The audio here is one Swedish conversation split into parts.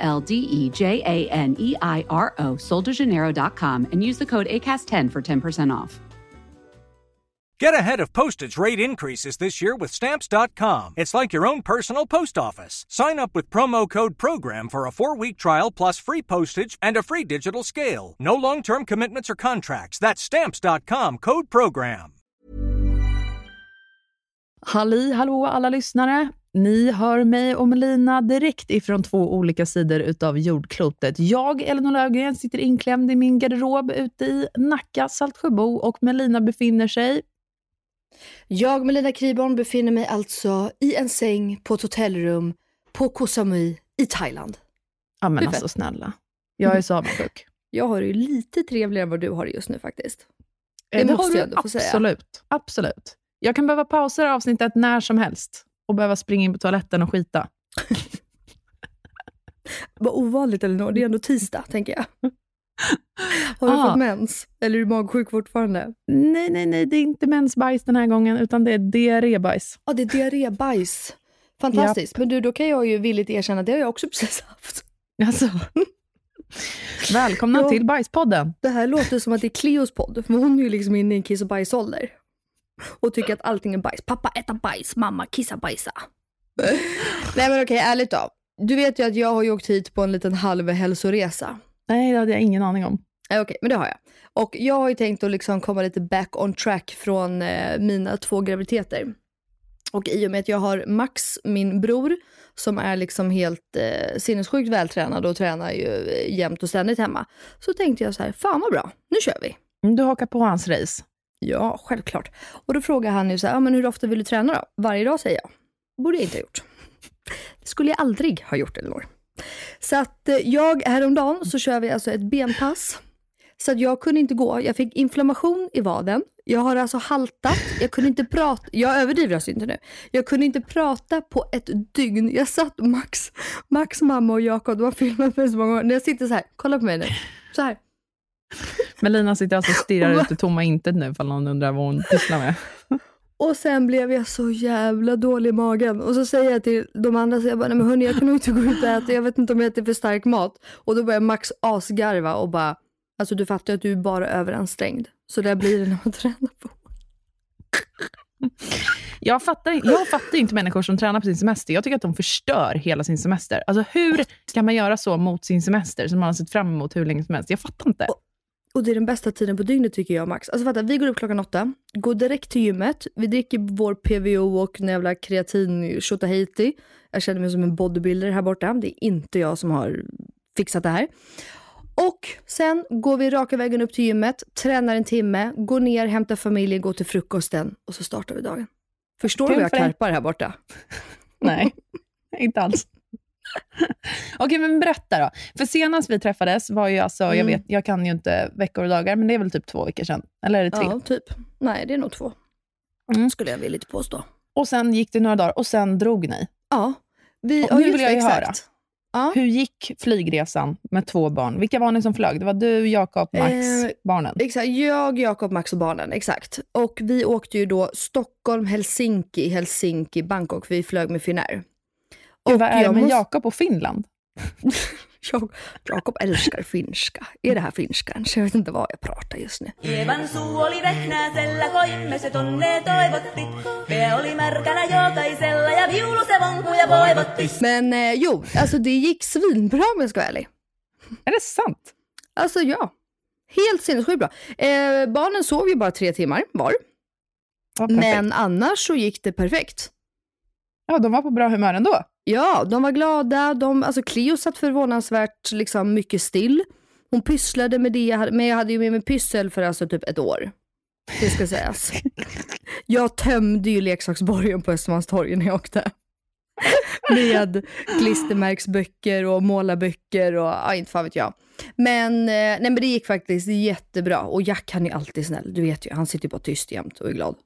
L D E J A N E I R O, soldejaneiro.com, and use the code ACAST10 for 10% off. Get ahead of postage rate increases this year with Stamps.com. It's like your own personal post office. Sign up with promo code PROGRAM for a four week trial plus free postage and a free digital scale. No long term commitments or contracts. That's Stamps.com code PROGRAM. Halli hallå alla lyssnare! Ni hör mig och Melina direkt ifrån två olika sidor utav jordklotet. Jag, Elinor Löfgren, sitter inklämd i min garderob ute i Nacka, Saltsjöbo och Melina befinner sig Jag, Melina Kriborn, befinner mig alltså i en säng på ett hotellrum på Koh Samui i Thailand. Ja men alltså snälla. Jag är så avundsjuk. Jag har det ju lite trevligare än vad du har det just nu faktiskt. Eh, Det måste har du jag ändå få säga. Absolut. Absolut. Jag kan behöva pausa det avsnittet när som helst och behöva springa in på toaletten och skita. Vad ovanligt Elinor, det är ändå tisdag tänker jag. Har du Ah. fått mens? Eller är du magsjuk fortfarande? Nej, nej, nej, det är inte mensbajs den här gången, utan det är diarrébajs. Ja, det är diarrébajs. Fantastiskt. Men du, då kan jag ju villigt erkänna det har jag också precis haft. Alltså. Välkomna Ja. till Bajspodden. Det här låter som att det är Cleos podd, för hon är ju liksom inne i en kiss och bajsålder. Och tycker att allting är bajs. Pappa äta bajs, mamma kissa bajsa. Nej men okej, ärligt då. Du vet ju att jag har ju åkt hit på en liten halvhälsoresa. Nej, det hade jag ingen aning om. Nej, Okej, men det har jag. Och jag har ju tänkt att liksom komma lite back on track från eh, mina två graviditeter. Och i och med att jag har Max, min bror, som är liksom helt eh, sinnessjukt vältränad och tränar ju eh, jämt och ständigt hemma. Så tänkte jag så här, fan vad bra, nu kör vi. Mm, Du hakar på hans race. Ja, självklart. Och då frågar han ju så här, men hur ofta vill du träna då? Varje dag säger jag. borde jag inte ha gjort. Det skulle jag aldrig ha gjort, Elinor. Så att eh, jag, häromdagen så kör vi alltså ett benpass. Så att jag kunde inte gå. Jag fick inflammation i vaden. Jag har alltså haltat. Jag kunde inte prata. Jag överdriver alltså inte nu. Jag kunde inte prata på ett dygn. Jag satt Max, Max mamma och Jakob, de har filmat mig så många gånger. När jag sitter så här, kolla på mig nu. Så här. Melina sitter alltså och stirrar ut i tomma intet nu, ifall någon undrar vad hon pysslar med. Och sen blev jag så jävla dålig i magen. Och så säger jag till de andra, så jag bara, nej men hörni jag kan nog inte gå ut och äta, jag vet inte om jag äter för stark mat. Och då börjar Max asgarva och bara, alltså du fattar ju att du är bara överansträngd. Så där blir det när man tränar på. Jag fattar, jag fattar inte människor som tränar på sin semester. Jag tycker att de förstör hela sin semester. Alltså hur kan man göra så mot sin semester, som man har sett fram emot hur länge som helst? Jag fattar inte. Och det är den bästa tiden på dygnet tycker jag Max. Alltså fatta, vi går upp klockan åtta, går direkt till gymmet, vi dricker vår PVO och en jävla kreatin tjotahejti. Jag känner mig som en bodybuilder här borta. Det är inte jag som har fixat det här. Och sen går vi raka vägen upp till gymmet, tränar en timme, går ner, hämtar familjen, går till frukosten och så startar vi dagen. Förstår du vad jag karpar här borta? Nej, inte alls. Okej, men berätta då. För senast vi träffades var ju alltså, jag, Mm. vet, jag kan ju inte veckor och dagar, men det är väl typ två veckor sedan? Eller är det tre? Ja, typ. Nej, det är nog två. Mm. Skulle jag vilja påstå. Och sen gick det några dagar och sen drog ni. Ja. Vi, Och nu vill jag ju exakt. höra. Ja. Hur gick flygresan med två barn? Vilka var ni som flög? Det var du, Jakob, Max, Eh, barnen. Exakt, jag, Jakob, Max och barnen. Exakt. Och vi åkte ju då Stockholm, Helsinki, Helsinki, Bangkok. Vi flög med Finnair. Gud, vad är det jag med måste- Jakob och Finland? Jag, Jakob älskar finska. Är det här finska? Jag vet inte vad jag pratar just nu. Evan suu oli vehnäsellä, koimme se tonne toivotti. Pää oli märkänä jokaisella ja viulu se vonkuja voivotti. Men eh, jo, alltså det gick svinbra om jag ska vara ärlig. Är det sant? Alltså ja, helt sinnessjukt bra. Eh, barnen sov ju bara tre timmar var. Ja. Men annars så gick det perfekt. Ja, de var på bra humör ändå. Ja, de var glada. De, alltså Cleo satt förvånansvärt liksom, mycket still. Hon pysslade med det, jag hade- men jag hade ju med mig pyssel för alltså typ ett år. Det ska sägas. Jag tömde ju leksaksborgen på Östermalmstorg när jag åkte. med klistermärksböcker och målarböcker och ja, inte fan vet jag. Men, eh, nej, men det gick faktiskt jättebra och Jack han är alltid snäll. Du vet ju, han sitter bara tyst jämt och är glad.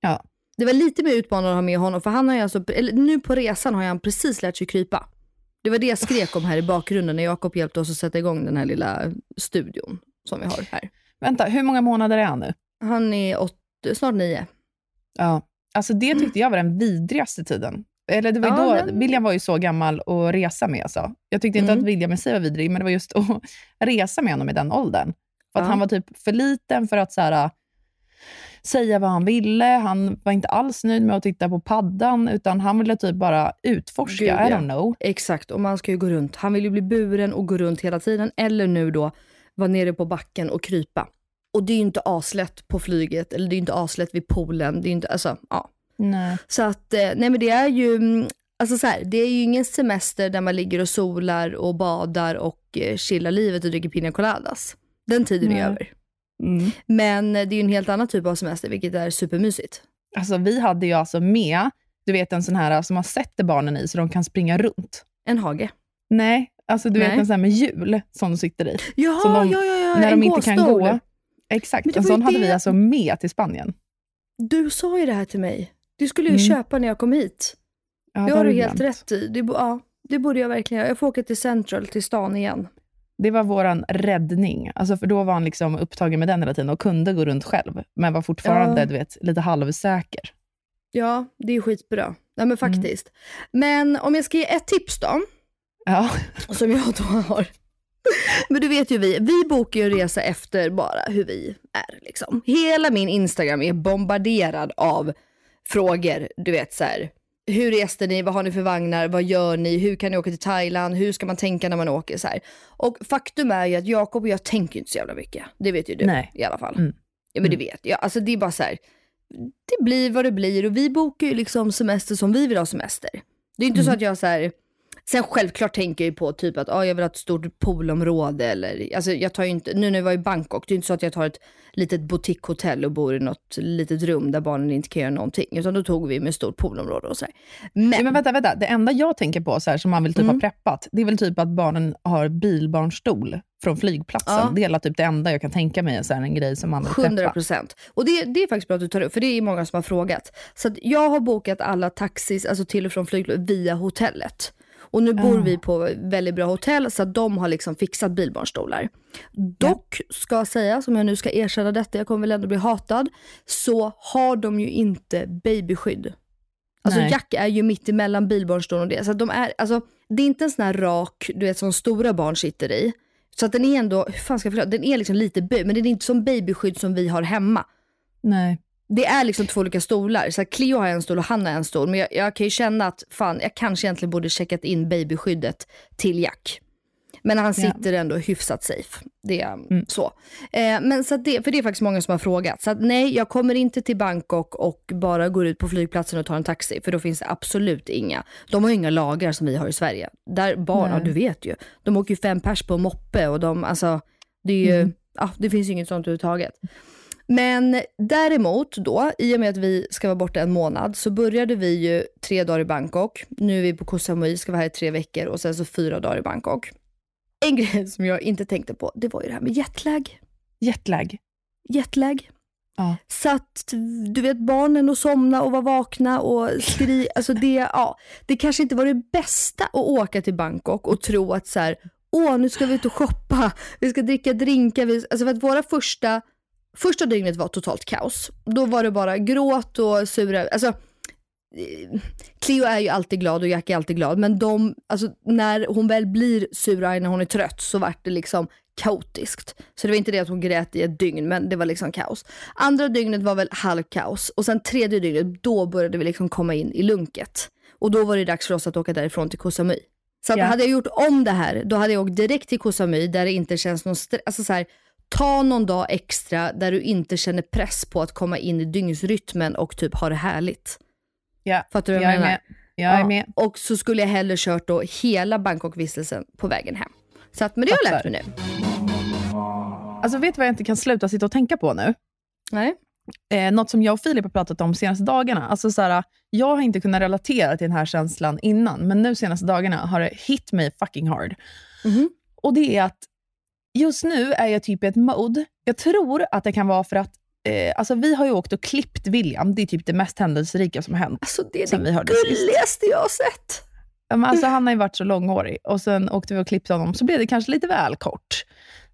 Ja. Det var lite mer utmanande att ha med honom för han har ju alltså, eller nu på resan har han precis lärt sig krypa. Det var det jag skrek om här i bakgrunden när Jakob hjälpte oss att sätta igång den här lilla studion som vi har här. Vänta, hur många månader är han nu? Han är åt, snart nio. Ja. Alltså det tyckte jag var den vidrigaste tiden. Eller det var Ja, då, den- William var ju så gammal att resa med. Så. Jag tyckte inte Mm. att William i sig var vidrig, men det var just att resa med honom i den åldern. För att Ja. han var typ för liten för att så här, säga vad han ville. Han var inte alls nöjd med att titta på paddan, utan han ville typ bara utforska. Gud, I ja. don't know. Exakt, och man ska ju gå runt. Han vill ju bli buren och gå runt hela tiden. Eller nu då vara nere på backen och krypa. Och det är ju inte aslätt på flyget, eller det är ju inte aslätt vid poolen. Det är inte, alltså, ja. Nej. Så att, eh, nej men det är ju, mm, alltså så här, det är ju ingen semester där man ligger och solar och badar och eh, chillar livet och dricker pina coladas. Den tiden Nej. är över. Mm. Men det är ju en helt annan typ av semester, vilket är supermysigt. Alltså, vi hade ju alltså med, du vet en sån här som man sätter barnen i så de kan springa runt. En hage. Nej, alltså du Nej. vet en sån här med hjul som de sitter i. Jaha, Som de- ja, ja, ja. när en de inte kan gå. Exakt, en sån hade det- vi alltså med till Spanien. Du sa ju det här till mig. Du skulle ju Mm. köpa när jag kom hit. Ja, det har du helt glömt. rätt i. Det, ja, det borde jag verkligen göra. Jag får åka till Central, till stan igen. Det var våran räddning. Alltså för då var han liksom upptagen med den hela tiden och kunde gå runt själv, men var fortfarande Ja. du vet, lite halvsäker. Ja, det är skitbra. Nej Mm. men faktiskt. Men om jag ska ge ett tips då, Ja. som jag då har. Men du vet ju vi, vi bokar ju en resa efter bara hur vi är liksom. Hela min Instagram är bombarderad av frågor, du vet så här. Hur reste ni? Vad har ni för vagnar? Vad gör ni? Hur kan ni åka till Thailand? Hur ska man tänka när man åker? Så här. Och faktum är ju att Jakob och jag tänker inte så jävla mycket. Det vet ju du Nej. i alla fall. Mm. Ja men det vet jag. Alltså det är bara så här. Det blir vad det blir och vi bokar ju liksom semester som vi vill ha semester. Det är inte så att jag så här. Sen självklart tänker jag ju på typ att ah, jag vill ha ett stort poolområde eller, alltså jag tar ju inte, nu när jag var i Bangkok, det är inte så att jag tar ett litet boutiquehotell och bor i något litet rum där barnen inte kan göra någonting, utan då tog vi med stort poolområde och så här. Men, Ja, men vänta, vänta. Det enda jag tänker på så här, som man vill typ Mm. ha preppat, det är väl typ att barnen har bilbarnstol från flygplatsen. Ja. Det är typ det enda jag kan tänka mig, så här, en grej som man vill 100 preppa. procent. Och det, det är faktiskt bra att du tar upp, för det är många som har frågat. Så att jag har bokat alla taxis, alltså till och från flygplatsen, via hotellet. Och nu bor Ah. vi på väldigt bra hotell, så att de har liksom fixat bilbarnstolar. Dock ska sägas, om jag nu ska erkänna detta, jag kommer väl ändå bli hatad, så har de ju inte babyskydd. Alltså Nej. Jack är ju mitt emellan bilbarnstolen och det. Så de är, alltså, det är inte en sån här rak, du vet som stora barn sitter i. Så att den är ändå, hur fan ska jag förklara, den är liksom lite böjd, men den är inte som babyskydd som vi har hemma. Nej. Det är liksom två olika stolar. Så Cleo har en stol och han har en stol. Men jag, jag kan ju känna att fan, jag kanske egentligen borde checkat in babyskyddet till Jack. Men han Ja. sitter ändå hyfsat safe. Det är så. Eh, men så det, för det är faktiskt många som har frågat. Så att nej, jag kommer inte till Bangkok och bara går ut på flygplatsen och tar en taxi. För då finns det absolut inga. De har ju inga lagar som vi har i Sverige. Där barn, ja, du vet ju. De åker ju fem pers på moppe och de, alltså, det är ju, ja, det finns ju inget sånt överhuvudtaget. Men däremot då, i och med att vi ska vara borta en månad, så började vi ju tre dagar i Bangkok. Nu är vi på Koh Samui, ska vara här i tre veckor och sen så fyra dagar i Bangkok. En grej som jag inte tänkte på, det var ju det här med jetlag. Jetlag. Jetlag. Ja. Satt, du vet, barnen och somna och vara vakna och skri, alltså det, ja, det kanske inte var det bästa att åka till Bangkok och tro att så här, åh nu ska vi ut och shoppa, vi ska dricka drinkar, vi, alltså för att våra första, första dygnet var totalt kaos. Då var det bara gråt och sura, alltså eh, Cleo är ju alltid glad och Jack är alltid glad, men de, alltså när hon väl blir surarg när hon är trött så vart det liksom kaotiskt. Så det var inte det att hon grät i ett dygn, men det var liksom kaos. Andra dygnet var väl halvkaos och sen tredje dygnet, då började vi liksom komma in i lunket. Och då var det dags för oss att åka därifrån till Koh Samui. Så att Ja. hade jag gjort om det här, då hade jag åkt direkt till Koh Samui där det inte känns någon stress. Alltså så här, ta någon dag extra där du inte känner press på att komma in i dygnsrytmen och typ ha det härligt. Ja. Fattar du vad jag jag är menar? med. Jag är Ja, med. Och så skulle jag hellre kört då hela Bangkok-vistelsen på vägen hem. Så att, men det har jag lärt mig nu. Alltså vet du vad jag inte kan sluta sitta och tänka på nu? Nej. eh, något som jag och Filip har pratat om senaste dagarna. Alltså så här, jag har inte kunnat relatera till den här känslan innan, men nu senaste dagarna har det hit me fucking hard. Mhm. Och det är att just nu är jag typ i ett mode. Jag tror att det kan vara för att eh, alltså vi har ju åkt och klippt William. Det är typ det mest händelserika som har hänt. Alltså det är vi det hördes sist. gulligaste jag har sett. Men Alltså, han har ju varit så långhårig och sen åkte vi och klippte honom, så blev det kanske lite väl kort.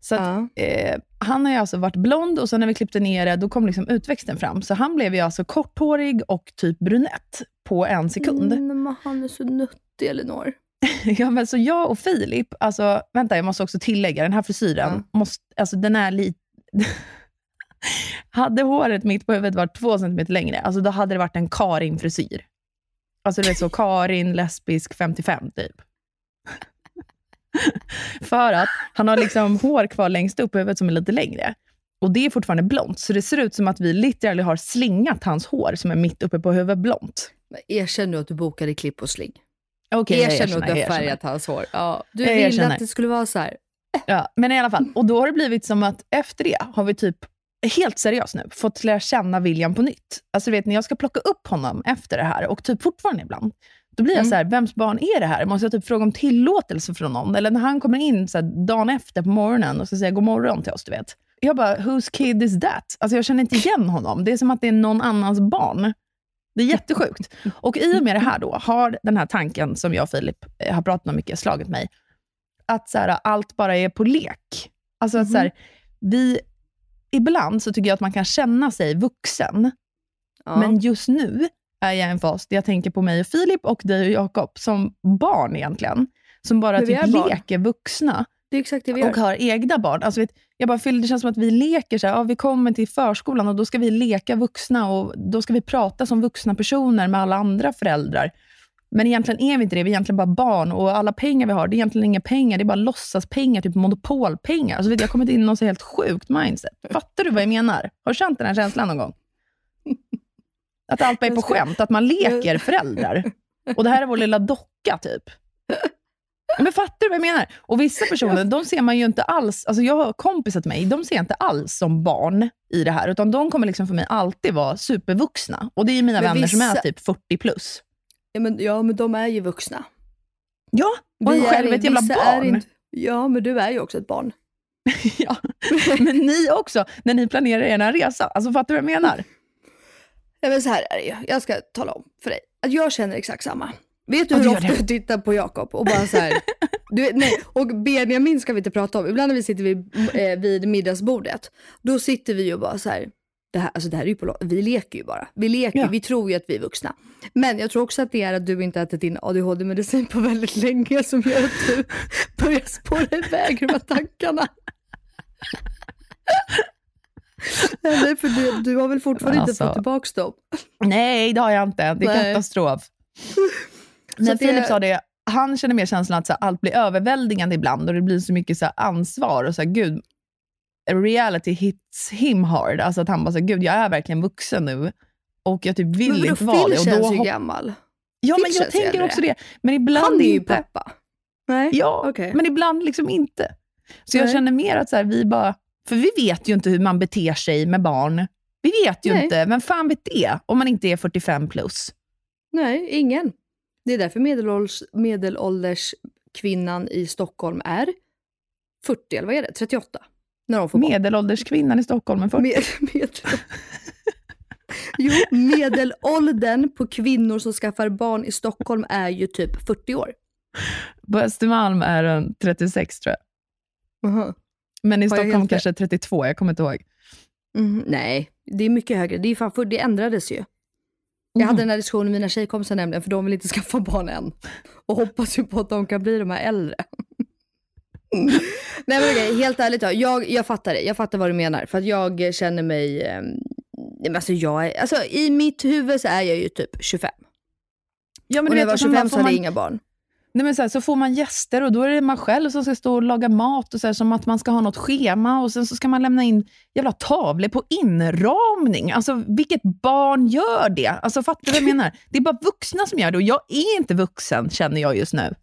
Så att, Ja. eh, han har ju alltså varit blond och sen när vi klippte ner det, då kom liksom utväxten fram. Så han blev ju alltså korthårig och typ brunett på en sekund. Mm, men han är så nuttig, Elinor. Ja, men så jag och Filip, alltså, vänta jag måste också tillägga, den här frisyren, måste, alltså, den är lite... hade håret mitt på huvudet varit två centimeter längre, alltså, då hade det varit en Karin-frisyr. Alltså det är så Karin, lesbisk, 55 typ. För att han har liksom hår kvar längst upp på huvudet som är lite längre. Och det är fortfarande blont, så det ser ut som att vi literally har slingat hans hår som är mitt uppe på huvudet blont. Erkänn nu att du bokade klipp och sling. Jag erkänn nu att du har färgat hans hår. Ja, du Jag ville erkänner. att det skulle vara så här. Ja, men i alla fall. Och då har det blivit som att efter det har vi typ, helt seriöst nu, fått lära känna William på nytt. Alltså vet, när jag ska plocka upp honom efter det här, och typ fortfarande ibland, då blir jag Mm. så här, vems barn är det här? Måste jag typ fråga om tillåtelse från någon? Eller när han kommer in så här, dagen efter på morgonen och ska säga god morgon till oss, du vet. Jag bara, whose kid is that? Alltså jag känner inte igen honom. Det är som att det är någon annans barn. Det är jättesjukt. Och i och med det här då, har den här tanken som jag och Filip eh, har pratat om mycket slagit mig. Att så här, allt bara är på lek. Alltså att så här, vi, ibland så tycker jag att man kan känna sig vuxen. Ja. Men just nu är jag i en fas där jag tänker på mig och Filip och dig och Jakob som barn egentligen. Som bara typ barn. leker vuxna det är exakt det vi gör. och har egna barn. Alltså, vet, jag bara, det känns som att vi leker så här, ja, vi kommer till förskolan och då ska vi leka vuxna och då ska vi prata som vuxna personer med alla andra föräldrar. Men egentligen är vi inte det, vi är egentligen bara barn och alla pengar vi har, det är egentligen inga pengar, det är bara låtsaspengar, typ monopolpengar. Alltså, vet, jag har kommit in i något helt sjukt mindset. Fattar du vad jag menar? Har du känt den här känslan någon gång? Att allt bara är på skämt, att man leker föräldrar. Och det här är vår lilla docka, typ. Men fattar du vad jag menar? Och vissa personer, de ser man ju inte alls, alltså jag har kompisar till mig, de ser inte alls som barn i det här, utan de kommer liksom för mig alltid vara supervuxna. Och det är ju mina Men vänner som är vissa- typ 40 plus. Ja, men, ja, men de är ju vuxna. Ja, och en Vi själv är- ett jävla vissa barn. inte- Ja, men du är ju också ett barn. ja. Men ni också, när ni planerar er resa. Alltså fattar du vad jag menar? Ja, men så här är det ju. Jag ska tala om för dig. Att jag känner exakt samma. Vet du hur ofta jag tittar på Jakob och bara så här. Du, nej. Och Benjamin ska vi inte prata om. Ibland när vi sitter vid, eh, vid middagsbordet, då sitter vi ju och bara så här. Det här, alltså det här är ju på, vi leker ju bara. Vi leker, Ja. vi tror ju att vi är vuxna. Men jag tror också att det är att du inte ätit din ADHD-medicin på väldigt länge som gör att du börjar spåra iväg de här tankarna. Eller för du, du har väl fortfarande Men inte alltså- fått tillbaka dem? Nej, det har jag inte. Det är Nej. katastrof. Att det- Filip sa det, han känner mer känslan att så här, allt blir överväldigande ibland och det blir så mycket så här, ansvar och så här, gud, reality hits him hard. Alltså att han bara så här, gud jag är verkligen vuxen nu och jag typ vill Men vadå, inte vara det. Och känns ju gammal. ja, men jag tänker äldre. också det. Men ibland Han är ju inte. pappa. Nej, Ja, okej. men ibland liksom inte. Så jag Nej. känner mer att så här, vi bara, för vi vet ju inte hur man beter sig med barn. Vi vet ju Nej. inte, vem fan vet det? Om man inte är 45 plus. Nej, ingen. Det är därför medelålders, medelålders kvinnan i Stockholm är 40, eller vad är det? 38? När de får. Medelålderskvinnan i Stockholm är 40. Med, med, jo, medelåldern på kvinnor som skaffar barn i Stockholm är ju typ 40 år. På Östermalm är den 36 tror jag. Mhm. Men i Har Stockholm kanske 32, jag kommer inte ihåg. Mhm, nej, det är mycket högre. Det, är fan för, det ändrades ju. Jag hade den här diskussionen med mina tjejkompisar nämligen, för de vill inte skaffa barn än. Och hoppas ju på att de kan bli de här äldre. Nej men okej, helt ärligt då. Jag, jag fattar det. Jag fattar vad du menar. För att jag känner mig... Eh, men alltså, jag är, alltså i mitt huvud så är jag ju typ 25. Ja, men och när jag var och sen 25 bara så hade jag inga barn. Nej, men så, här, så får man gäster och då är det man själv som ska stå och laga mat och så här, som att man ska ha något schema och sen så ska man lämna in jävla tavlor på inramning. Alltså vilket barn gör det? Alltså fattar du vad jag menar? Det är bara vuxna som gör det och jag är inte vuxen känner jag just nu.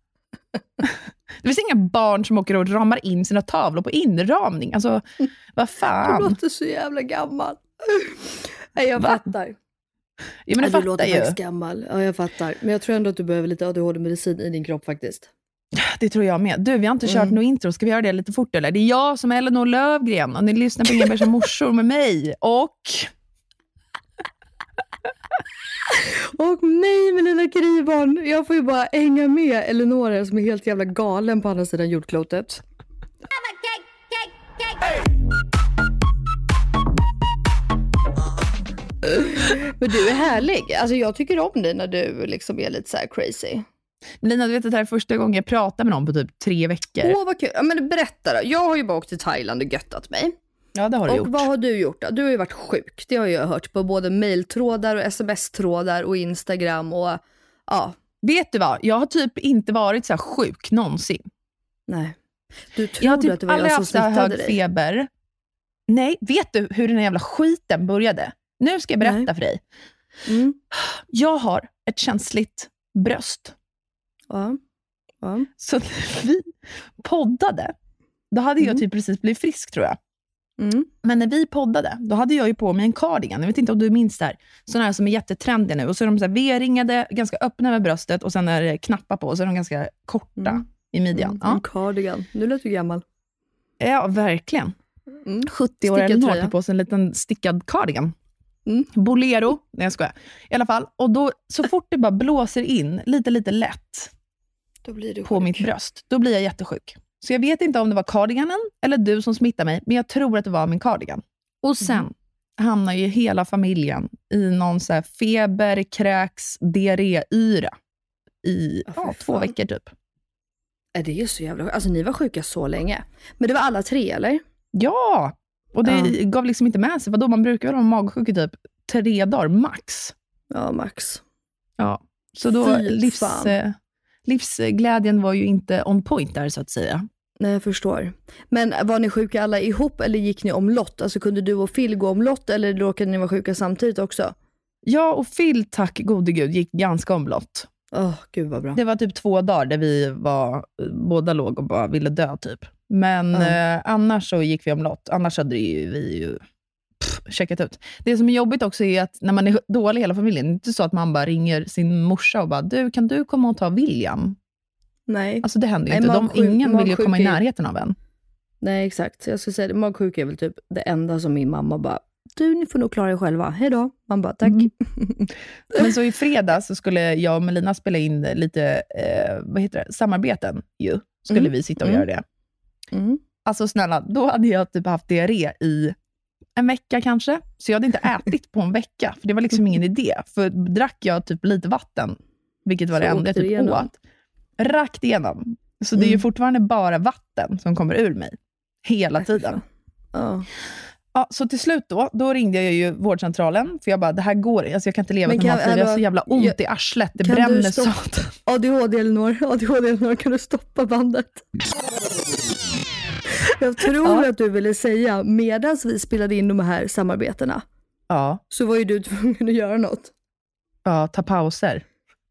Det finns inga barn som åker och ramar in sina tavlor på inramning. Alltså, vad Du fan. låter så jävla gammal. Nej, jag Va? fattar. Ja, men Ja, du du låter fattar ju. faktiskt gammal. Ja, jag fattar. Men jag tror ändå att du behöver lite ADHD-medicin i din kropp faktiskt. Det tror jag med. Du, vi har inte kört Mm. något intro. Ska vi göra det lite fort eller? Det är jag som är Elinor Lövgren och ni lyssnar på Inga bärsa morsor med mig. Och... Och mig med lilla Kriban. Jag får ju bara hänga med Eleonora som är helt jävla galen på andra sidan jordklotet. Men du är härlig. Alltså jag tycker om dig när du liksom är lite så här crazy. Lina, du vet att det här är första gången jag pratar med någon på typ tre veckor. Åh vad kul. Ja, men berätta då. Jag har ju bara åkt till Thailand och göttat mig. Ja, det har du Och gjort. vad har du gjort då? Du har ju varit sjuk. Det har jag hört på både mailtrådar och sms-trådar och Instagram och ja, Vet du vad? Jag har typ inte varit så här sjuk någonsin. nej. Du Jag har typ att det var aldrig jag som haft så här smittade hög dig? feber. Nej, vet du hur den här jävla skiten började? Nu ska jag berätta Nej. för dig. Mm. Jag har ett känsligt bröst. Ja. ja. Så när vi poddade, då hade jag Mm. typ precis blivit frisk tror jag. Mm. Men när vi poddade, då hade jag ju på mig en cardigan. Jag vet inte om du minns det här. Sådana här som är jättetrendiga nu. Och så är de så här V-ringade, ganska öppna med bröstet och sen är det knappar på och så är de ganska korta Mm. i midjan. Mm. Ja. En cardigan. Nu lät du gammal. ja, verkligen. Mm. 70 år Stickad eller något tar på sig en liten stickad cardigan. Mm. Bolero. Nej, jag skojar. I alla fall. Och då, så fort det bara blåser in lite, lite lätt på mitt bröst, då blir jag jättesjuk. Så jag vet inte om det var cardiganen eller du som smittade mig, men jag tror att det var min cardigan. Och sen Mm. hamnar ju hela familjen i någon så feber, kräks, diarré-yra i Ja, två veckor typ. Det är så jävla Alltså ni var sjuka så länge. Men det var alla tre eller? Ja! Och det Ja. gav liksom inte med sig. Vadå, man brukar väl vara magsjuk i typ tre dagar max. Ja, max. Ja. Så då, Fy livs, fan. eh, livsglädjen var ju inte on point där, så att säga. Nej, jag förstår. Men var ni sjuka alla ihop eller gick ni omlott? Alltså kunde du och Phil gå omlott eller råkade ni vara sjuka samtidigt också? Jag och Phil, tack gode gud, gick ganska omlott. Åh, gud vad bra. Det var typ två dagar där vi var, båda låg och bara ville dö, typ. Men Ja. eh, annars så gick vi omlott. Annars hade ju vi ju pff, checkat ut. Det som är jobbigt också är att när man är dålig hela familjen, det är inte så att man bara ringer sin morsa och bara, du, kan du komma och ta William? Nej. Alltså det händer ju Nej, inte. De, magsjuk- ingen vill ju komma i är- närheten av en. Nej, exakt. Jag skulle säga det. Magsjuka är väl typ det enda som min mamma bara, du, ni får nog klara er själva. Hej då. Man bara, tack. Mm. Men så i fredags så skulle jag och Melina spela in lite eh, vad heter det? samarbeten. Ju. Skulle Mm. vi sitta och Mm. göra det. Mm. Alltså snälla, då hade jag typ haft diarré i en vecka kanske. Så jag hade inte ätit på en vecka, för det var liksom ingen idé. För drack jag typ lite vatten, vilket var Så det enda jag typ igenom. åt, rakt igenom. Så det är ju Mm. fortfarande bara vatten som kommer ur mig. Hela fy tiden. fan. Ja. Så till slut då, då ringde jag ju vårdcentralen, för jag bara, det här går alltså jag kan inte leva kan- normalt liv. Jag har så jävla ont jag- i arslet, det bränner satan. ADHD Elinor, ADHD Elinor, kan du stoppa bandet? Jag tror Ja. att du ville säga, medan vi spelade in de här samarbetena, Ja, så var ju du tvungen att göra något. ja, ta pauser.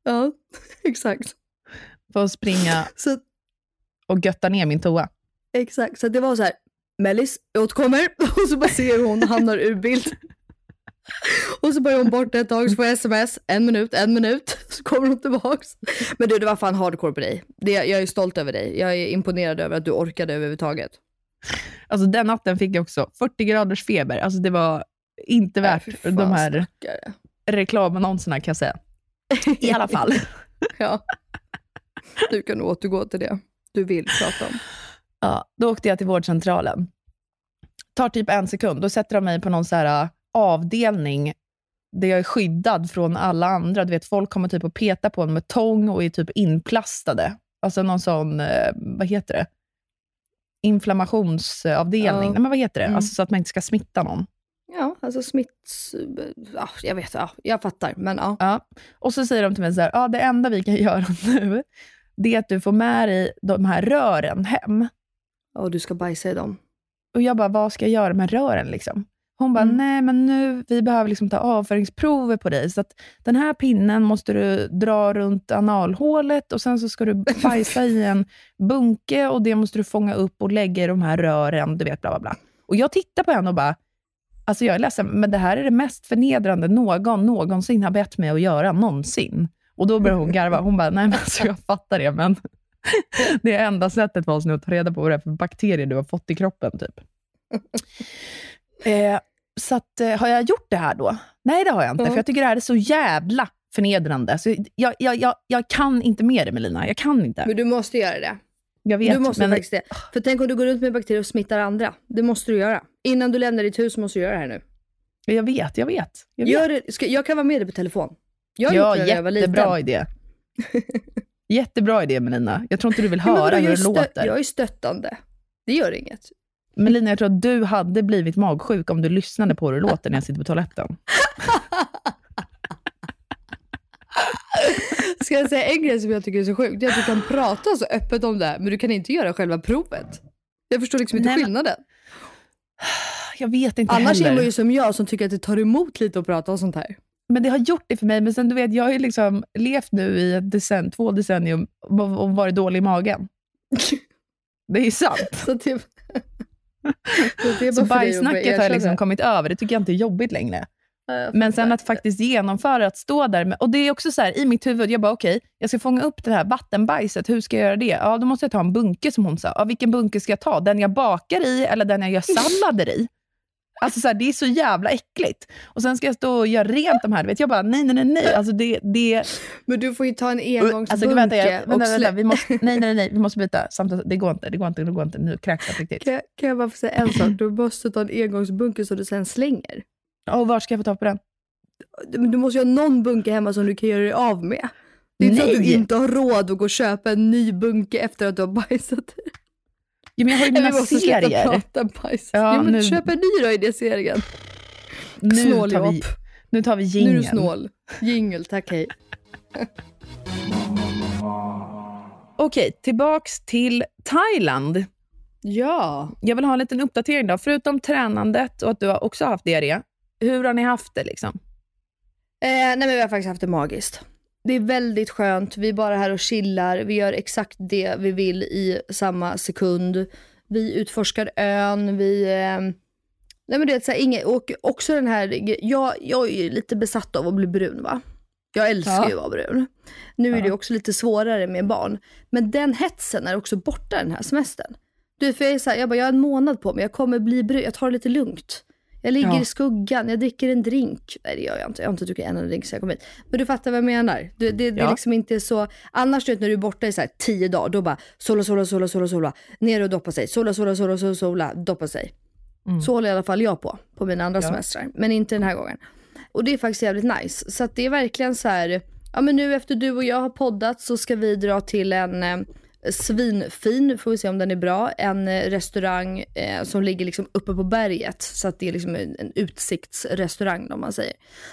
Ja, exakt. För att springa Så, och götta ner min toa. exakt. så det var så här, Mellis, jag återkommer. Och så bara ser hon hamnar ur bild. Och så börjar hon bort ett tag, så får jag sms, en minut, en minut. Så kommer hon tillbaks. Men du, det var fan hardcore på dig. Det, jag är stolt över dig. Jag är imponerad över att du orkade överhuvudtaget. Alltså den natten fick jag också 40 graders feber. Alltså det var inte värt fy fan, de här stackare. reklamannonserna kan jag säga. I alla fall. Ja. Du kan återgå till det du vill prata om. Ja, då åkte jag till vårdcentralen. Tar typ en sekund. Då sätter de mig på någon så här äh, avdelning där jag är skyddad från alla andra. Du vet, folk kommer typ och petar på en med tång och är typ inplastade. Alltså någon sån, eh, vad heter det? Inflammationsavdelning. Ja. Nej, men vad heter det? Mm. Alltså så att man inte ska smitta någon. Ja, alltså smitts... Ja, jag vet, ja, jag fattar. Men ja. Ja. Och så säger de till mig så här, ja, det enda vi kan göra nu, det är att du får med dig de här rören hem. Och du ska bajsa i dem. Och jag bara, vad ska jag göra med rören? Liksom? Hon bara, Mm. nej men nu, vi behöver liksom ta avföringsprover på dig. Så att den här pinnen måste du dra runt analhålet och sen så ska du bajsa i en bunke och det måste du fånga upp och lägga i de här rören, du vet bla bla bla. Och jag tittar på henne och bara, Alltså jag är ledsen, men det här är det mest förnedrande någon någonsin har bett mig att göra, någonsin. Och då börjar hon garva. Hon bara, nej men alltså jag fattar det, men det är enda sättet för oss nu att ta reda på vad det är för bakterier du har fått i kroppen. typ. Eh, så att, eh, har jag gjort det här då? Nej, det har jag inte, Ja. för jag tycker det här är så jävla förnedrande. Så jag, jag, jag, jag kan inte med det, Melina. Jag kan inte. Men du måste göra det. Jag vet, du måste men faktiskt det. För tänk om du går runt med bakterier och smittar andra. Det måste du göra. Innan du lämnar ditt hus måste du göra det här nu. jag vet, jag vet. Jag, vet. Gör det, ska, jag kan vara med dig på telefon. Jag ja, det när jag var jättebra idé. Jättebra idé, Melina. Jag tror inte du vill Ja, höra hur det låter. jag är stöttande. Det gör inget. Melina, jag tror att du hade blivit magsjuk om du lyssnade på hur det låter när jag sitter på toaletten. Ska jag säga en grej som jag tycker är så sjukt? Det är att du kan prata så öppet om det här, men du kan inte göra själva provet. Jag förstår liksom inte Nej, men- skillnaden. Jag vet inte Annars heller. är man ju som jag som tycker att det tar emot lite att prata om sånt här. Men det har gjort det för mig. Men sen du vet, jag har ju liksom levt nu i ett decen, två decennium och varit dålig i magen. Det är ju sant. Så det, så bajsnacket har jag liksom kommit över. Det tycker jag inte är jobbigt längre. Ja, Men sen att faktiskt genomföra, att stå där med, och det är också så här i mitt huvud, jag bara okej, jag ska fånga upp det här vattenbajset, hur ska jag göra det? Ja, då måste jag ta en bunke som hon sa. Ja, vilken bunke ska jag ta? Den jag bakar i eller den jag gör sallader i? Alltså så här, det är så jävla äckligt. Och sen ska jag stå och göra rent de här. Vet, jag bara, nej, nej, nej, nej. Alltså det, det, Men du får ju ta en engångsbunke alltså, vänta, jag, vänta, vänta, slä- vi måste, nej, nej, nej, vi måste byta. Samtidigt, det går inte, det går inte, det går inte. Nu kräks jag riktigt. Kan, jag- kan jag bara få säga en sak? Du måste ta en engångsbunke som du sen slänger. Och var ska jag få tag på den? Du måste ju ha någon bunke hemma som du kan göra dig av med. Det är inte så att du inte har råd att gå och köpa en ny bunke efter att du har bajsat. Ja, men jag har ju mina serier. prata bajs. Ja, Ja, men nu- Köp en ny då i det serien. Nu Snål tar vi, nu tar vi Nu är du snål. Jingel, tack hej. Okej, tillbaks till Thailand. Ja. Jag vill ha en liten uppdatering då. Förutom tränandet och att du har också haft diarré. Hur har ni haft det liksom? Eh, nej men vi har faktiskt haft det magiskt. Det är väldigt skönt, vi är bara här och chillar, vi gör exakt det vi vill i samma sekund. Vi utforskar ön, vi... Eh, nej men det är så här, inget, och också den här, jag, jag är lite besatt av att bli brun va. Jag älskar Ja. ju att vara brun. Nu är det Ja. också lite svårare med barn. Men den hetsen är också borta den här semestern. Du, för jag är så här, jag bara, jag har en månad på mig, jag kommer bli brun, jag tar det lite lugnt. Jag ligger Ja. i skuggan, jag dricker en drink. Nej det gör jag inte, jag har inte druckit en enda drink sen jag kom hit. Men du fattar vad jag menar. Det, det, det är Ja. liksom inte så, annars du vet när du är borta i så här tio dagar, då bara sola, sola, sola, sola, sola, ner och doppa sig, sola, sola, sola, sola, sola, doppa sig. Så håller i alla fall jag på, på mina andra Ja. semestrar. Men inte den här gången. Och det är faktiskt jävligt nice. Så att det är verkligen så här, ja men nu efter du och jag har poddat så ska vi dra till en eh, svinfin, får vi se om den är bra, en eh, restaurang eh, som ligger liksom uppe på berget. Så att det är liksom en, en utsiktsrestaurang om man säger.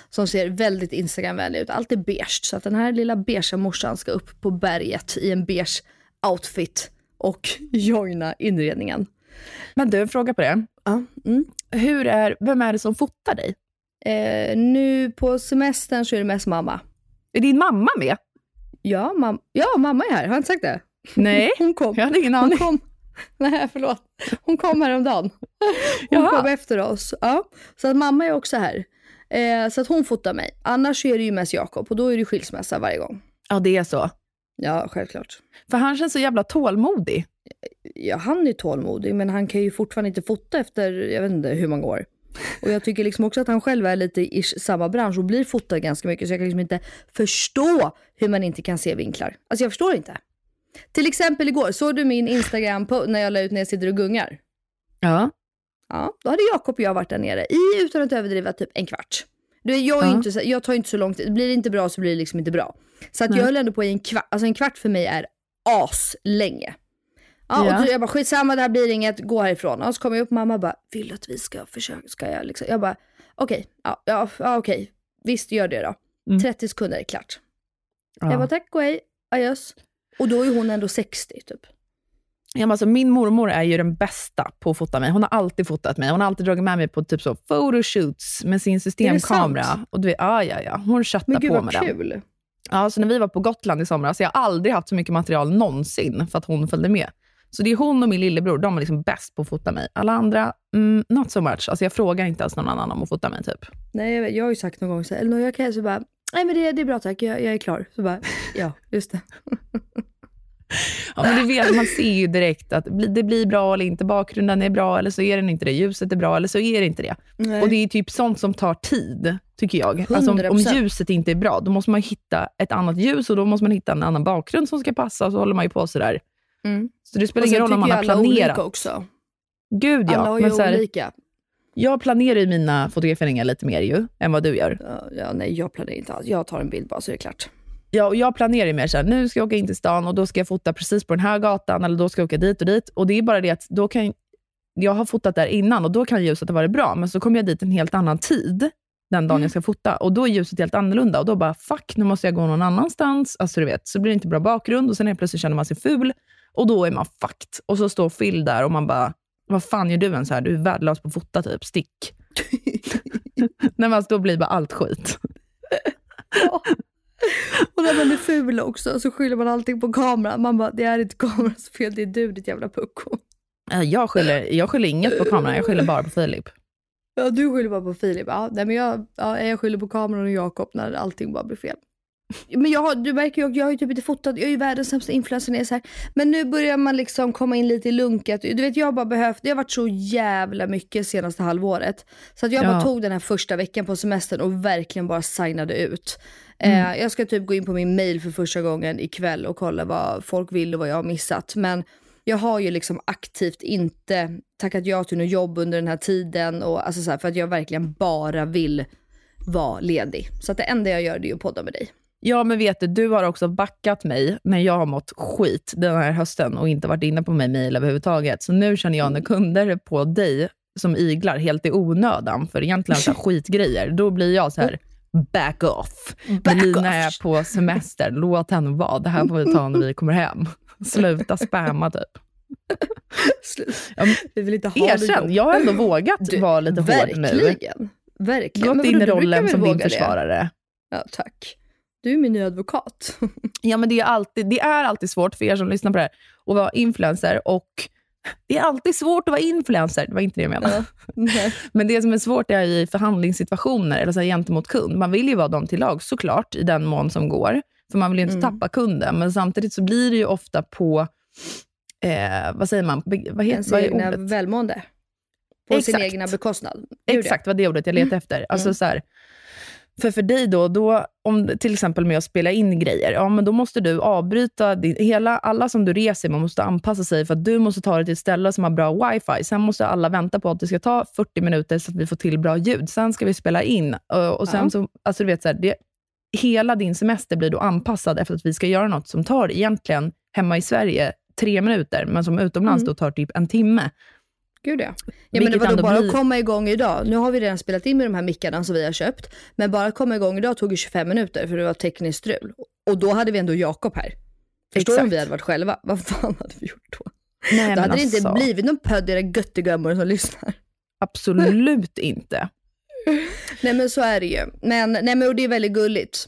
Som ser väldigt Instagramvänlig ut. Allt är beige. Så att den här lilla beigea morsan ska upp på berget i en beige outfit och joina inredningen. Men du, en fråga på det. Ja. Mm. Hur är, vem är det som fotar dig? Eh, nu på semestern så är det mest mamma. Är din mamma med? Ja, mam- ja, mamma är här. Har jag inte sagt det? Nej, Hon kom. jag hade ingen Hon aning. kom. Nej, förlåt. Hon kom häromdagen. Hon Jaha. kom efter oss. Ja. Så att mamma är också här. Eh, så att hon fotar mig. Annars är det ju mest Jakob och då är det skilsmässa varje gång. Ja, det är så. Ja, självklart. För han känns så jävla tålmodig. Ja, han är tålmodig men han kan ju fortfarande inte fota efter, jag vet inte hur många år. Och jag tycker liksom också att han själv är lite i samma bransch och blir fotad ganska mycket så jag kan liksom inte förstå hur man inte kan se vinklar. Alltså jag förstår inte. Till exempel igår, såg du min Instagram på, när jag la ut när jag sitter och gungar? Ja. Ja, då hade Jakob och jag varit där nere i, utan att överdriva, typ en kvart. Du jag, är Ja. inte, så- jag tar inte så lång tid. Blir det inte bra så blir det liksom inte bra. Så att Nej. jag höll ändå på i en kvart. Alltså en kvart för mig är aslänge. Ja, Ja. och jag bara skitsamma det här blir inget, gå härifrån. Och så kommer jag upp mamma bara, vill du att vi ska försöka, ska jag liksom? Jag bara, okej, ja, ja, ja okej, visst gör det då. Mm. 30 sekunder är klart. ja. Jag bara tack och hej, adjöss. Och då är hon ändå 60 typ. Ja, men alltså, min mormor är ju den bästa på att fota mig. Hon har alltid fotat mig. Hon har alltid dragit med mig på typ så photoshoots med sin systemkamera. Och du vet, ja, ja, ja. Hon gud på med den. kul. Ja, så när vi var på Gotland i somras, jag har aldrig haft så mycket material någonsin för att hon följde med. Så det är hon och min lillebror, de är liksom bäst på att fota mig. Alla andra, mm, not so much. Alltså jag frågar inte ens någon annan om att fota mig typ. Nej, jag, jag har ju sagt någon gång så här, Elinor, jag kan så bara, nej men det, det är bra tack, jag, jag är klar. Så bara, ja, just det. Ja, men du vet, man ser ju direkt att det blir bra eller inte. Bakgrunden är bra eller så är den inte det. Ljuset är bra eller så är det inte det. Nej. Och det är typ sånt som tar tid, tycker jag. Alltså om, om 100%. ljuset inte är bra, då måste man hitta ett annat ljus och då måste man hitta en annan bakgrund som ska passa och så håller man ju på sådär. Mm. Så det spelar ingen roll om man har ju alla olika planerat. också. Gud Alla ja. har ju Men så här, olika. Jag planerar ju mina fotograferingar lite mer ju, än vad du gör. Ja, ja, nej, jag planerar inte alls. Jag tar en bild bara så är det klart. Ja, och jag planerar ju mer såhär, nu ska jag åka in till stan och då ska jag fota precis på den här gatan eller då ska jag åka dit och dit. Och det är bara det att då kan jag har fotat där innan och då kan ljuset ha varit bra, men så kommer jag dit en helt annan tid den dagen jag ska fota och då är ljuset helt annorlunda och då bara fuck, nu måste jag gå någon annanstans. Alltså du vet, så blir det inte bra bakgrund och sen helt plötsligt känner man sig ful och då är man fucked. Och så står Phil där och man bara, vad fan gör du ens här? Du är värdelös på att fota typ, stick. Nej men alltså då blir bara allt skit. Och när man är ful också så skyller man allting på kameran. Man bara, det är inte kamerans fel, det är du ditt jävla pucko. Jag skyller, jag skyller inget på kameran, jag skyller bara på Filip. Ja, du skyller bara på Filip. Ja, nej, men jag, ja, jag skyller på kameran och Jakob när allting bara blir fel. Men jag har, du märker ju, jag har ju typ inte fotat, jag är ju världens sämsta influencer när jag är så här. Men nu börjar man liksom komma in lite i lunket. Du vet, jag har bara behövt, det har varit så jävla mycket senaste halvåret. Så att jag Ja. bara tog den här första veckan på semestern och verkligen bara signade ut. Eh, jag ska typ gå in på min mail för första gången ikväll och kolla vad folk vill och vad jag har missat. Men jag har ju liksom aktivt inte tackat ja till något jobb under den här tiden. Och, alltså så här, för att jag verkligen bara vill vara ledig. Så att det enda jag gör det är att podda med dig. Ja, men vet du, du har också backat mig när jag har mått skit den här hösten och inte varit inne på min mail överhuvudtaget. Så nu känner jag när kunder är på dig som iglar helt i onödan för egentligen så skitgrejer, då blir jag så här back off. Back Melina off. är på semester, låt henne vara. Det här får vi ta när vi kommer hem. Sluta spamma typ. Ja, men Vi vill inte ha Erkänn, jag har ändå vågat Du, vara lite hård nu. Verkligen. Verkligen. Gått Men in i rollen som din försvarare. Ja, tack. Du är min nya advokat. Ja, men det är, alltid, det är alltid svårt för er som lyssnar på det här att vara influencer och det är alltid svårt att vara influencer. Det var inte det jag menade. Men det som är svårt är i förhandlingssituationer eller så här, gentemot kund. Man vill ju vara dem till lag såklart, i den mån som går. För man vill ju inte Mm. tappa kunden. Men samtidigt så blir det ju ofta på, eh, vad säger man, Be- vad, heter, vad är ordet? på sin Exakt. egna bekostnad. Det Exakt, vad det ordet jag letar efter. Alltså, Mm. så här, för för dig då, då, om till exempel med att spela in grejer, ja men då måste du avbryta, din, hela, alla som du reser med måste anpassa sig för att du måste ta dig till ett ställe som har bra wifi. Sen måste alla vänta på att det ska ta 40 minuter så att vi får till bra ljud. Sen ska vi spela in. Och, och sen Ja. så, alltså du vet, så här, det, hela din semester blir då anpassad efter att vi ska göra något som tar egentligen hemma i Sverige tre minuter, men som utomlands Mm. då tar typ en timme. Gud ja. ja men det var ändå bara blir- att komma igång idag. Nu har vi redan spelat in med de här mickarna som vi har köpt. Men bara att komma igång idag tog ju 25 minuter för det var tekniskt strul. Och då hade vi ändå Jakob här. Förstår du om vi hade varit själva? Vad fan hade vi gjort då? Nej, då hade det inte alltså, blivit någon podd era göttegummor som lyssnar. Absolut inte. Nej men så är det ju. Men, nej, men och det är väldigt gulligt.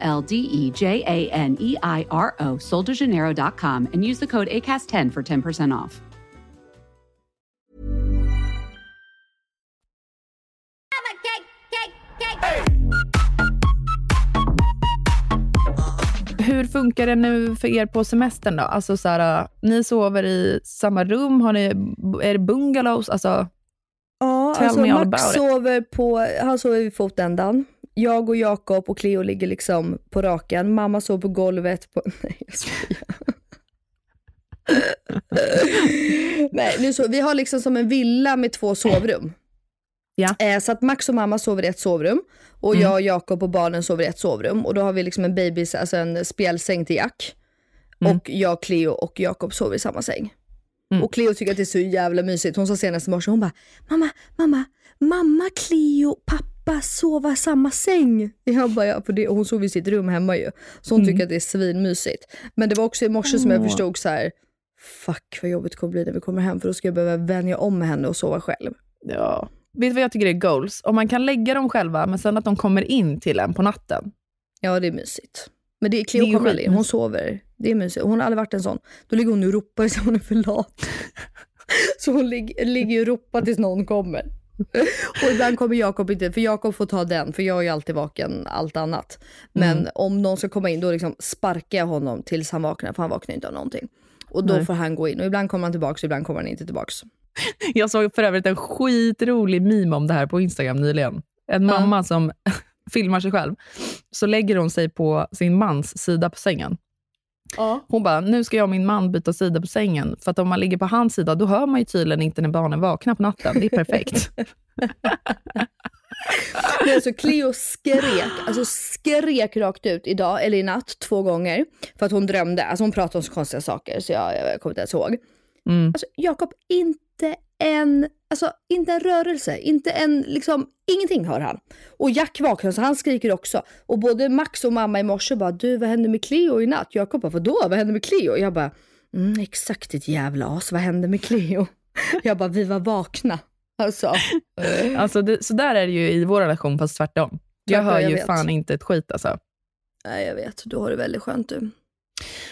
L D E J A N E I R O, soldejaneiro.com, and use the code ACAST10 for 10% off. Hur funkar det nu för er på semestern då? Alltså så här, ni sover i samma rum, har ni, är det bungalows? Alltså, Ja, Tell alltså me all Max about it. sover, på, han sover vid fotändan. Jag och Jakob och Cleo ligger liksom på raken. Mamma sover på golvet. På... Nej, jag skojar. Nej, nu så, vi har liksom som en villa med två sovrum. Ja. Eh, så att Max och mamma sover i ett sovrum och Mm. jag, Jakob och barnen sover i ett sovrum. Och då har vi liksom en baby, alltså en spjälsäng till Jack. Mm. Och jag, Cleo och Jakob sover i samma säng. Mm. Och Cleo tycker att det är så jävla mysigt. Hon sa senast i morse, hon bara, mamma, mamma, mamma, Cleo, pappa sova i samma säng. Jag bara, ja, för det, och hon sov i sitt rum hemma ju. Så hon Mm. tycker att det är svinmysigt. Men det var också i morse som jag förstod så här. fuck vad jobbigt det kommer bli när vi kommer hem för då ska jag behöva vänja om med henne och sova själv. Ja. Vet du vad jag tycker är goals? Om man kan lägga dem själva, men sen att de kommer in till en på natten. Ja, det är mysigt. Men det är Cleo kommer aldrig. Hon sover. Det är mysigt. Hon har aldrig varit en sån. Då ligger hon och ropar så hon är för lat. så hon lig- ligger och ropar tills någon kommer. och ibland kommer Jakob inte, för Jakob får ta den, för jag är ju alltid vaken allt annat. Men Mm. om någon ska komma in, då liksom sparkar jag honom tills han vaknar, för han vaknar inte av någonting. Och då Nej. får han gå in. Och ibland kommer han tillbaks, och ibland kommer han inte tillbaks. Jag såg för övrigt en skitrolig meme om det här på Instagram nyligen. En mamma som filmar sig själv. Så lägger hon sig på sin mans sida på sängen. Hon bara, nu ska jag och min man byta sida på sängen. För att om man ligger på hans sida, då hör man ju tydligen inte när barnen vaknar på natten. Det är perfekt. Men alltså Cleo skrek, alltså skrek rakt ut idag, eller i natt, två gånger. För att hon drömde, alltså hon pratade om så konstiga saker så jag, jag kommer inte ens ihåg. Mm. Alltså Jakob, inte en, alltså inte en rörelse, inte en, liksom ingenting hör han. Och Jack vaknar så han skriker också. Och både Max och mamma i morse bara, du vad hände med Cleo i natt? Jakob bara, vadå, vad hände med Cleo? Jag bara, mm, exakt ditt jävla as, vad hände med Cleo? Jag bara, vi var vakna. Alltså. Alltså det, så där är det ju i vår relation, fast tvärtom. Jag hör jag ju vet. fan inte ett skit alltså. Nej jag vet, du har det väldigt skönt du.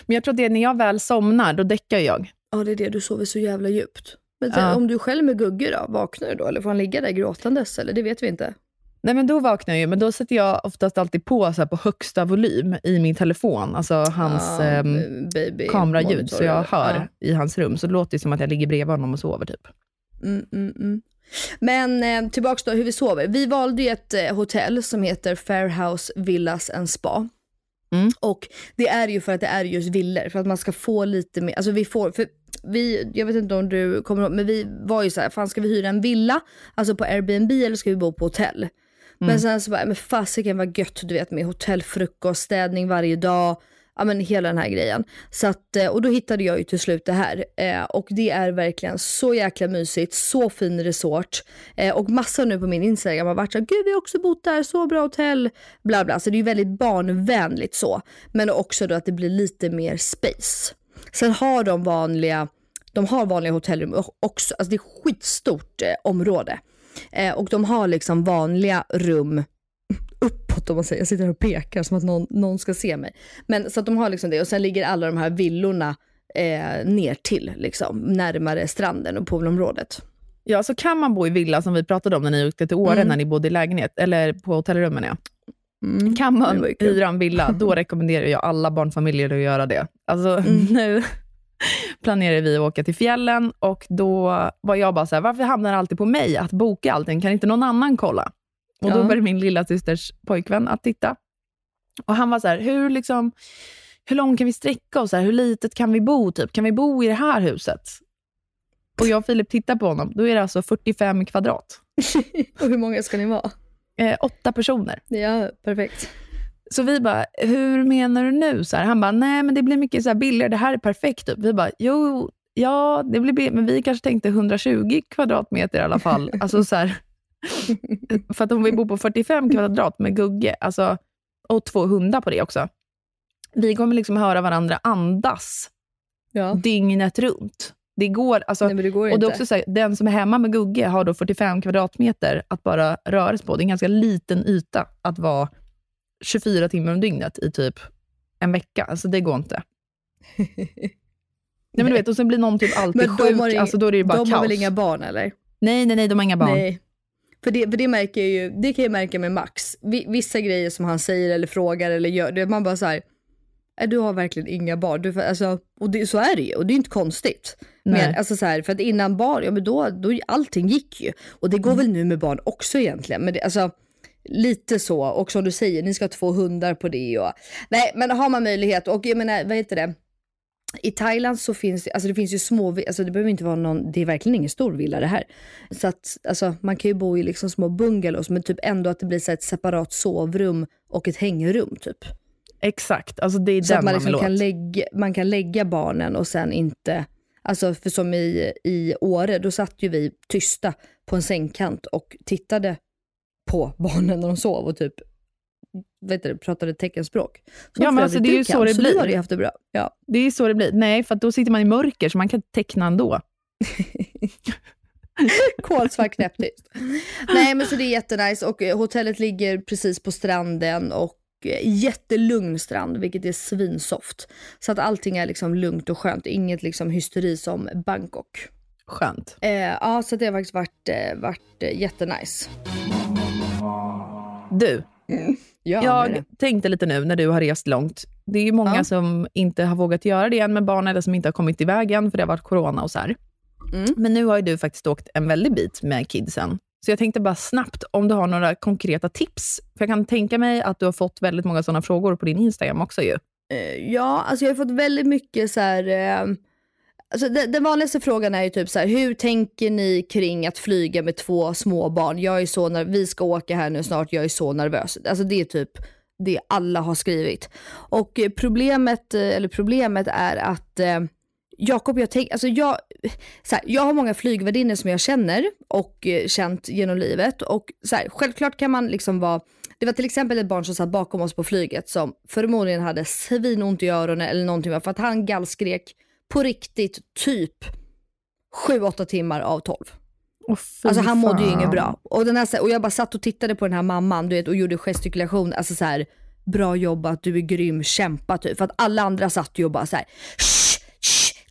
Men jag tror att det är när jag väl somnar, då däckar jag. Ja det är det, du sover så jävla djupt. Men Ja. om du själv med Gugge då, vaknar du då? Eller får han ligga där gråtandes? Eller det vet vi inte. Nej, men då vaknar jag ju, men då sätter jag oftast alltid på så här på högsta volym i min telefon, alltså hans ehm, baby kameraljud, så jag hör i hans rum. Så det låter som att jag ligger bredvid honom och sover. typ. Mm, mm, mm. Men eh, tillbaks då hur vi sover. Vi valde ju ett eh, hotell som heter Fairhouse Villas and Spa. Mm. Och det är ju för att det är just villor, för att man ska få lite mer, alltså vi får, för vi, jag vet inte om du kommer ihåg, men vi var ju så här, fan ska vi hyra en villa, alltså på Airbnb eller ska vi bo på hotell? Men sen så bara, men fasiken vad gött du vet med hotellfrukost, städning varje dag, ja men hela den här grejen. Så att, eh, och då hittade jag ju till slut det här. Eh, och det är verkligen så jäkla mysigt, så fin resort. Eh, och massa nu på min Instagram har varit så här, gud vi har också bott där, så bra hotell, bla bla. Så det är ju väldigt barnvänligt så. Men också då att det blir lite mer space. Sen har de vanliga, de har vanliga hotellrum också, alltså det är skitstort eh, område. Eh, och de har liksom vanliga rum uppåt om man säger. Jag sitter här och pekar som att någon, någon ska se mig. Men så att de har liksom det och sen ligger alla de här villorna eh, ner till liksom närmare stranden och poolområdet. Ja, så kan man bo i villa, som vi pratade om när ni åkte till Åre, Mm. när ni bodde i lägenhet, eller på hotellrummen. Ja. Mm. Kan man hyra en villa, då rekommenderar jag alla barnfamiljer att göra det. Alltså, Mm. nu planerar vi att åka till fjällen och då var jag bara så här, varför hamnar det alltid på mig att boka allting? Kan inte någon annan kolla? Och då Ja. började min lilla systers pojkvän att titta. Och han var så här, hur, liksom, hur långt kan vi sträcka oss? Här, hur litet kan vi bo? Typ? Kan vi bo i det här huset? Och jag och Filip tittar på honom. Då är det alltså 45 kvadrat. och hur många ska ni vara? Eh, åtta personer. Ja, perfekt. Så vi bara, hur menar du nu? Så här, han bara, nej men det blir mycket så här billigare, det här är perfekt. Typ. Vi bara, jo, ja, det blir billigt, men vi kanske tänkte 120 kvadratmeter i alla fall. alltså så här, för att om vi bor på 45 kvadrat med Gugge, alltså, och två hundar på det också. Vi kommer liksom höra varandra andas Ja. dygnet runt. Det går, alltså, Nej det går och det också så här, den som är hemma med Gugge har då 45 kvadratmeter att bara röra sig på. Det är en ganska liten yta att vara 24 timmar om dygnet i typ en vecka. Alltså det går inte. Nej, men du vet, och sen blir någon typ alltid Men de sjuk. har inga- alltså då är det ju bara de kaos. har väl inga barn eller? Nej, nej, nej, de har inga barn. Nej. För det, för det märker jag ju, det kan jag märka med Max. Vi, vissa grejer som han säger eller frågar eller gör, det, man bara så här, "Nej, du har verkligen inga barn. Du, alltså, och det, så är det ju och det är inte konstigt. Men, alltså så här, för att innan barn, ja men då, då allting gick ju. Och det går Mm. väl nu med barn också egentligen. Men det, alltså, lite så, och som du säger, ni ska ha två hundar på det och, nej men har man möjlighet och jag menar, vad heter det? I Thailand så finns alltså det finns ju små, alltså det behöver inte vara någon, det är verkligen ingen stor villa det här. Så att, alltså man kan ju bo i liksom små bungalows men typ ändå att det blir så ett separat sovrum och ett hängrum typ. Exakt, alltså det är Så den att man, man, liksom vill kan lägga, man kan lägga barnen och sen inte, alltså för som i, i Åre, då satt ju vi tysta på en sängkant och tittade på barnen när de sov och typ vet du, pratade teckenspråk. Som Ja, men alltså, det är ju så det så blir. har ju haft det bra. Ja. Det är så det blir. Nej, för då sitter man i mörker så man kan teckna ändå. Kolsvart knäpptyst. Nej men så det är jättenice och eh, hotellet ligger precis på stranden och jättelugn strand, vilket är svinsoft. Så att allting är liksom lugnt och skönt, inget liksom hysteri som Bangkok. Skönt. Eh, ja, så det har faktiskt varit, eh, varit eh, jättenice. Du, Ja, jag tänkte lite nu när du har rest långt. Det är ju många Ja. som inte har vågat göra det än med barn eller som inte har kommit iväg än för det har varit corona och så. Mm. Men nu har ju du faktiskt åkt en väldig bit med kidsen. Så jag tänkte bara snabbt om du har några konkreta tips. För jag kan tänka mig att du har fått väldigt många sådana frågor på din Instagram också ju. Eh, ja, alltså jag har fått väldigt mycket så här. Eh, alltså den, den vanligaste frågan är ju typ så här, hur tänker ni kring att flyga med två små barn? Jag är så när vi ska åka här nu snart, jag är så nervös. Alltså det är typ det alla har skrivit. Och problemet, eh, eller problemet är att eh, Jakob, jag tänker, alltså jag, här, jag har många flygvärdinnor som jag känner och eh, känt genom livet och så här, självklart kan man liksom vara det var till exempel ett barn som satt bakom oss på flyget som förmodligen hade svinont i öronen eller någonting för att han gallskrek på riktigt typ 7-8 timmar av 12. Oh, Alltså han mådde ju inget bra. Och, den här, och jag bara satt och tittade på den här mamman du vet, och gjorde gestikulation, alltså så här, bra jobbat, du är grym, kämpa typ. För att alla andra satt ju och bara så här, "Shh, shh,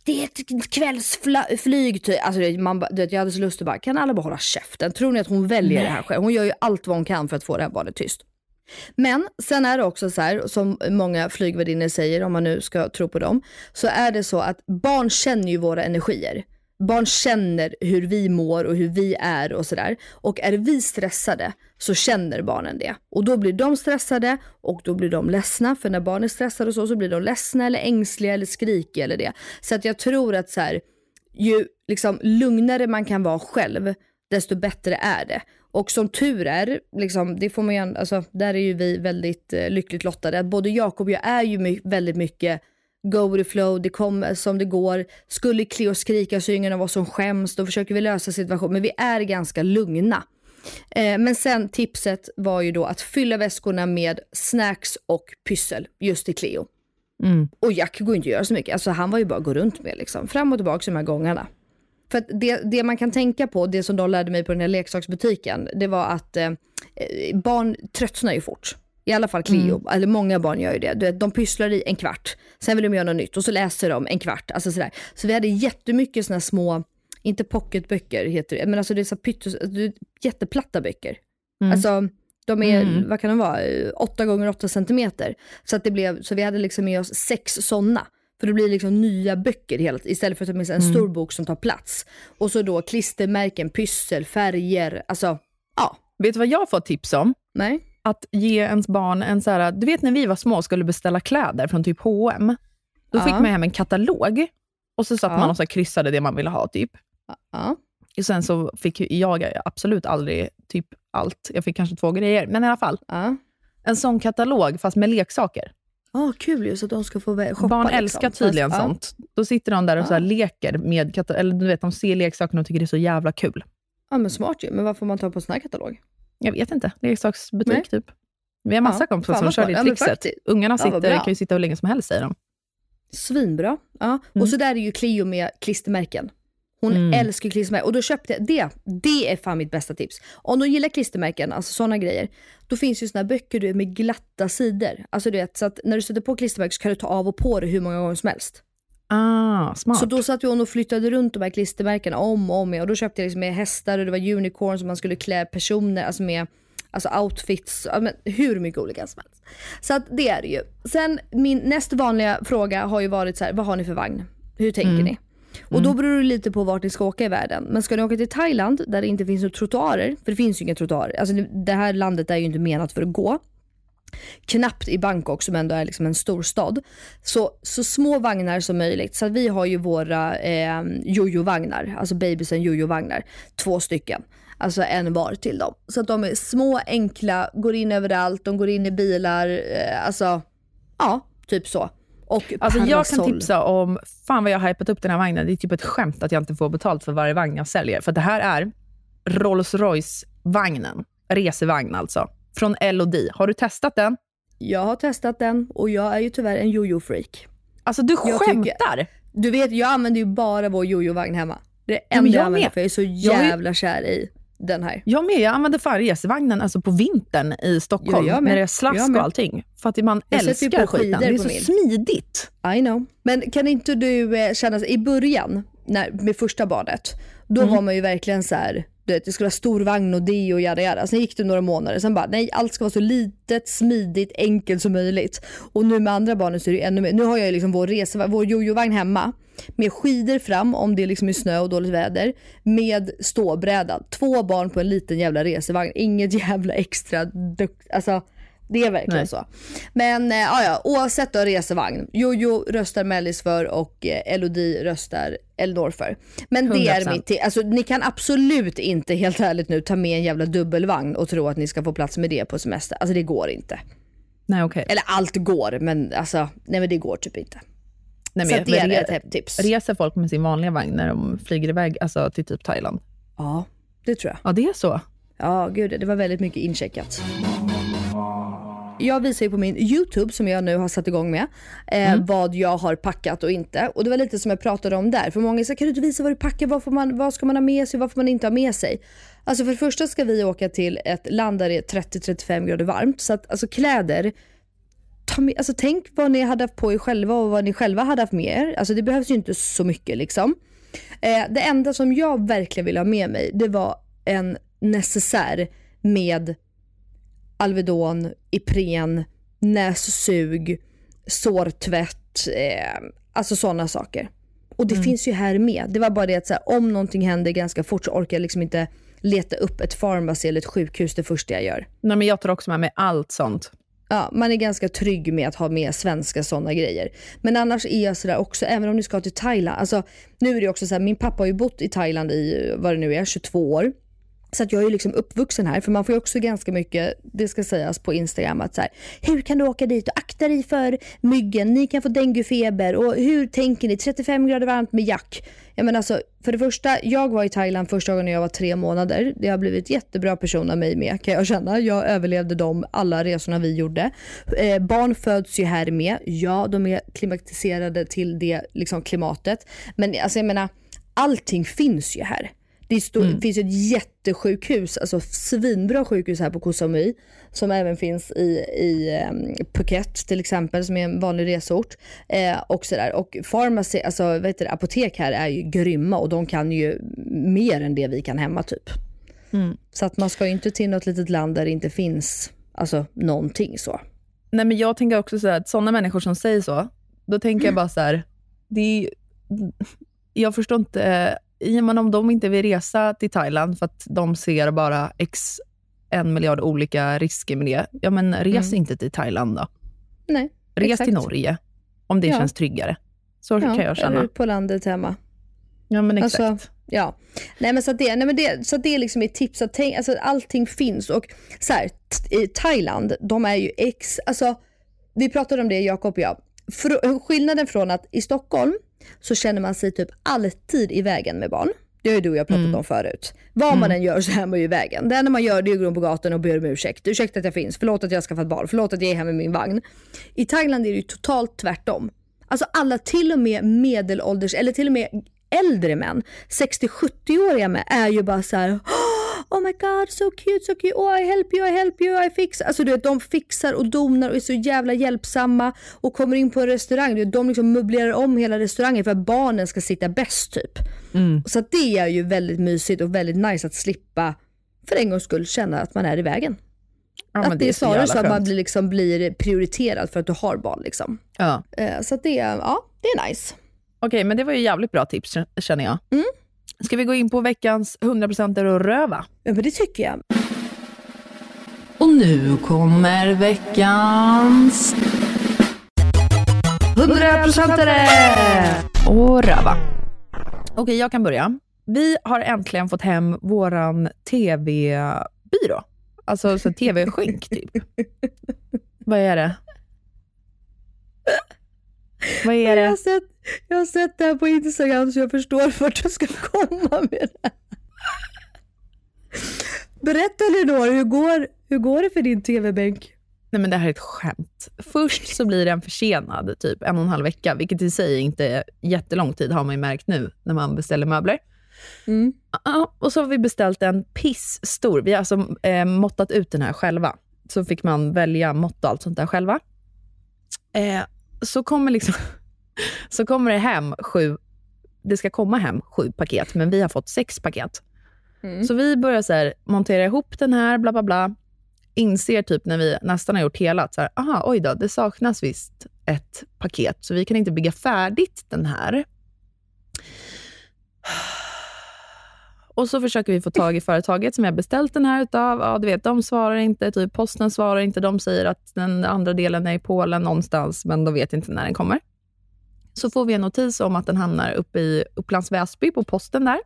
det är ett kvällsflyg typ. Alltså man, vet, jag hade så lust att bara, kan alla bara hålla käften? Tror ni att hon väljer det här själv? Hon gör ju allt vad hon kan för att få det här barnet tyst. Men sen är det också så här, som många flygvärdinnor säger, om man nu ska tro på dem, så är det så att barn känner ju våra energier. Barn känner hur vi mår och hur vi är och sådär. Och är vi stressade så känner barnen det. Och då blir de stressade och då blir de ledsna. För när barn är stressade och så, så blir de ledsna eller ängsliga eller skrikiga eller det. Så att jag tror att så här, ju liksom lugnare man kan vara själv, desto bättre är det. Och som tur är, liksom, det får man ju, alltså, där är ju vi väldigt eh, lyckligt lottade. Både Jakob och jag är ju my- väldigt mycket go with the flow, det kommer som det går. Skulle Cleo skrika så är ingen av oss som skäms, då försöker vi lösa situationen. Men vi är ganska lugna. Eh, men sen tipset var ju då att fylla väskorna med snacks och pyssel, just till Cleo. Mm. Och Jack går inte att göra så mycket, alltså han var ju bara att gå runt med liksom, fram och tillbaka de här gångarna. För det, det man kan tänka på, det som de lärde mig på den här leksaksbutiken, det var att eh, barn tröttnar ju fort. I alla fall Cleo, eller många barn gör ju det. Du vet, de pysslar i en kvart, sen vill de göra något nytt och så läser de en kvart. Alltså sådär. Så vi hade jättemycket sådana små, inte pocketböcker heter det, men alltså det är så pyttes, jätteplatta böcker. Alltså de är, Mm. vad kan de vara, 8 gånger 8 centimeter. Så, att det blev, så vi hade liksom med oss sex sådana. För det blir liksom nya böcker hela istället för att ta med sig en stor bok som tar plats. Och så då klistermärken, pyssel, färger, alltså ja, Vet du vad jag fått tips om? nej. Att ge ens barn en så här, du vet när vi var små och skulle beställa kläder från typ H&M. Då fick Ja. man hem en katalog och så satt Ja. man och så kryssade det man ville ha. typ. Ja. Och Sen så fick jag absolut aldrig typ allt. Jag fick kanske två grejer, men i alla fall. Ja. En sån katalog fast med leksaker. Ah, kul ju, så att de ska få shoppa. Barn liksom. älskar tydligen Fast- ja. sånt. Då sitter de där och så här Ja. leker med kata- eller du vet, de ser leksakerna och tycker det är så jävla kul. Ja men smart ju, men varför får man ta på en sån här katalog? Jag vet inte, leksaksbutik Nej. typ. Vi har massa Ja, kompisar som kör det trixet. Ungarna sitter, kan ju sitta hur länge som helst säger de. Svinbra. Ja. Mm. Och så där är ju Cleo med klistermärken. Hon Mm. älskar klistermärken. Och då köpte jag det. Det är fan mitt bästa tips. Om de gillar klistermärken, alltså sådana grejer. Då finns ju såna böcker du med glatta sidor. Alltså du vet, så att när du sätter på klistermärken så kan du ta av och på det hur många gånger som helst. Ah, smart. Så då satt hon och flyttade runt de här klistermärkena om och om igen. Och då köpte jag liksom med hästar och det var unicorns som man skulle klä personer, alltså med alltså outfits, hur mycket olika som helst. Så att det är det ju. Sen min näst vanliga fråga har ju varit så här, vad har ni för vagn? Hur tänker Mm. ni? Och då beror det lite på vart ni ska åka i världen. Men ska ni åka till Thailand där det inte finns några trottoarer, för det finns ju inga trottoarer. Alltså det här landet är ju inte menat för att gå knappt i Bangkok som ändå är liksom en stor stad. Så, så små vagnar som möjligt. Så vi har ju våra eh, jojo-vagnar, alltså babysen jojo-vagnar. Två stycken. Alltså en var till dem. Så att de är små, enkla, går in överallt, de går in i bilar. Eh, alltså Ja, typ så. Och Alltså jag kan tipsa om, fan vad jag har hypat upp den här vagnen. Det är typ ett skämt att jag inte får betalt för varje vagn jag säljer. För det här är Rolls Royce-vagnen. Resevagn alltså. Från L&D. Har du testat den? Jag har testat den och jag är ju tyvärr en jojo-freak. Alltså du Jag skämtar? Du vet, jag använder ju bara vår jojo-vagn hemma. Det är det enda jag, jag använder med. för jag är så Jag jävla kär i den här. Jag med. Jag använder fan resevagnen alltså på vintern i Stockholm. Ja, jag med. när det är slask Jag och allting. För att man Jag älskar skiten. Det är så min. smidigt. I know. Men kan inte du eh, känna, i början, när, med första barnet, då Mm. var man ju verkligen så här. Du vet, det skulle vara stor vagn och det och jada jada. Sen gick det några månader, sen bara nej allt ska vara så litet, smidigt, enkelt som möjligt. Och nu med andra barnen så är det ännu mer. Nu har jag ju liksom vår, resevagn, vår jojovagn hemma med skidor fram om det liksom är snö och dåligt väder. Med ståbräda. Två barn på en liten jävla resevagn. Inget jävla extra dukt. Alltså det är verkligen Nej. så. Men eh, ja, oavsett då resevagn. Jojo röstar Mellis för och eh, Elodie röstar Elinor för. Men det är 100%. mitt ti- Alltså ni kan absolut inte helt ärligt nu ta med en jävla dubbelvagn och tro att ni ska få plats med det på semester. Alltså det går inte. Nej okej. Eller allt går men alltså, nej men det går typ inte. Nej, så men, att det är men ett re- hett tips. Reser folk med sin vanliga vagn när de flyger iväg alltså, till typ Thailand? Ja, det tror jag. Ja, det är så. Ja, gud det var väldigt mycket incheckat. Jag visar ju på min YouTube som jag nu har satt igång med eh, vad jag har packat och inte. Och det var lite som jag pratade om där. För många säger kan du inte visa vad du packar? Vad, får man, vad ska man ha med sig? Vad får man inte ha med sig? Alltså för det första ska vi åka till ett land där det är 30-35 grader varmt. Så att alltså kläder, ta med, alltså tänk vad ni hade haft på er själva och vad ni själva hade haft med er. Alltså det behövs ju inte så mycket liksom. Eh, det enda som jag verkligen ville ha med mig, det var en necessär med Alvedon, Ipren, nässug, sårtvätt, eh, alltså sådana saker. Och det finns ju här med. Det var bara det att här, om någonting händer ganska fort så orkar jag liksom inte leta upp ett farmacy eller ett sjukhus det första jag gör. Nej, men jag tar också med mig allt sånt. Ja, man är ganska trygg med att ha med svenska sådana grejer. Men annars är jag sådär också, även om ni ska till Thailand. Alltså, nu är det också så här, min pappa har ju bott i Thailand i, vad det nu är, 22 år. Så att jag är liksom uppvuxen här, för man får ju också ganska mycket, det ska sägas på Instagram, att så här, hur kan du åka dit och akta dig för myggen, ni kan få denguefeber och hur tänker ni, 35 grader varmt med jack. Jag menar alltså, för det första, jag var i Thailand första gången när jag var tre månader. Det har blivit jättebra person av mig med kan jag känna. Jag överlevde de alla resorna vi gjorde. Eh, barn föds ju här med. Ja, de är klimatiserade till det liksom, klimatet. Men alltså jag menar, allting finns ju här. Det, stor, det finns ett jättesjukhus, alltså svinbra sjukhus här på Koh Samui som även finns i, i um, Phuket till exempel som är en vanlig resort. Eh, och sådär. Och pharmacy, alltså vet du, apotek här är ju grymma och de kan ju mer än det vi kan hemma typ. Så att man ska ju inte till något litet land där det inte finns alltså, någonting så. Nej, men jag tänker också så här, att sådana människor som säger så, då tänker jag bara så här, det är, jag förstår inte, eh, och med om de inte vill resa till Thailand för att de ser bara x en miljard olika risker med det, ja men res inte till Thailand då. Nej, Res exakt. till Norge, om det Ja. känns tryggare. Så kan jag känna. eller på landet hemma. Ja, men exakt. Alltså, ja. Nej men så det, nej, men det, så det är liksom ett tips. Att tänk, alltså, allting finns. Och så här, i Thailand, de är ju ex... Alltså, vi pratade om det Jakob och jag. För, skillnaden från att i Stockholm så känner man sig typ alltid i vägen med barn. Det har ju du och jag pratat om förut. Vad man än gör så är man ju i vägen. Det enda man gör det är att gå på gatan och be om ursäkt. Ursäkta att jag finns, förlåt att jag har skaffat barn, förlåt att jag är här med min vagn. I Thailand är det ju totalt tvärtom. Alltså alla, till och med medelålders, eller till och med äldre män, 60-70-åriga med, är ju bara så här. Oh my god, so cute, so cute, oh I help you, I help you, I fix. Alltså du vet, de fixar och donar och är så jävla hjälpsamma och kommer in på en restaurang. Du vet, de liksom möblerar om hela restaurangen för att barnen ska sitta bäst typ. Så att det är ju väldigt mysigt och väldigt nice att slippa för en gångs skull känna att man är i vägen. ja, att det är så snarare jävla så att man blir, liksom, blir prioriterad för att du har barn. Liksom. Ja. Eh, Så det, är- ja, det är nice. Okej, men det var ju jävligt bra tips känner jag. Mm. Ska vi gå in på veckans 100% och röva? Ja, men det tycker jag. Och nu kommer veckans... 100%are! och röva. Okej, jag kan börja. Vi har äntligen fått hem våran TV-byrå. Alltså så TV-skynk typ. Vad är det? Vad är Jag har, det? sett, jag har sett det här på Instagram så jag förstår vart du ska komma med det här. Berätta Elinor, hur går, hur går det för din TV-bänk? Nej men det här är ett skämt. Först så blir den försenad, typ en och en halv vecka, vilket i sig inte är jättelång tid har man ju märkt nu när man beställer möbler. Mm. Ja, och så har vi beställt en pissstor. Vi har alltså eh, måttat ut den här själva. Så fick man välja mått och allt sånt där själva. Eh, så kommer liksom så kommer det hem sju, det ska komma hem sju paket, men vi har fått sex paket. Mm. Så vi börjar så här, montera ihop den här, bla bla bla. Inser typ när vi nästan har gjort hela, att så här, aha, oj då, det saknas visst ett paket, så vi kan inte bygga färdigt den här. Och så försöker vi få tag i företaget som jag beställt den här utav. Ja, du vet, de svarar inte, typ posten svarar inte. De säger att den andra delen är i Polen någonstans, men de vet inte när den kommer. Så får vi en notis om att den hamnar uppe i Upplands Väsby på posten där.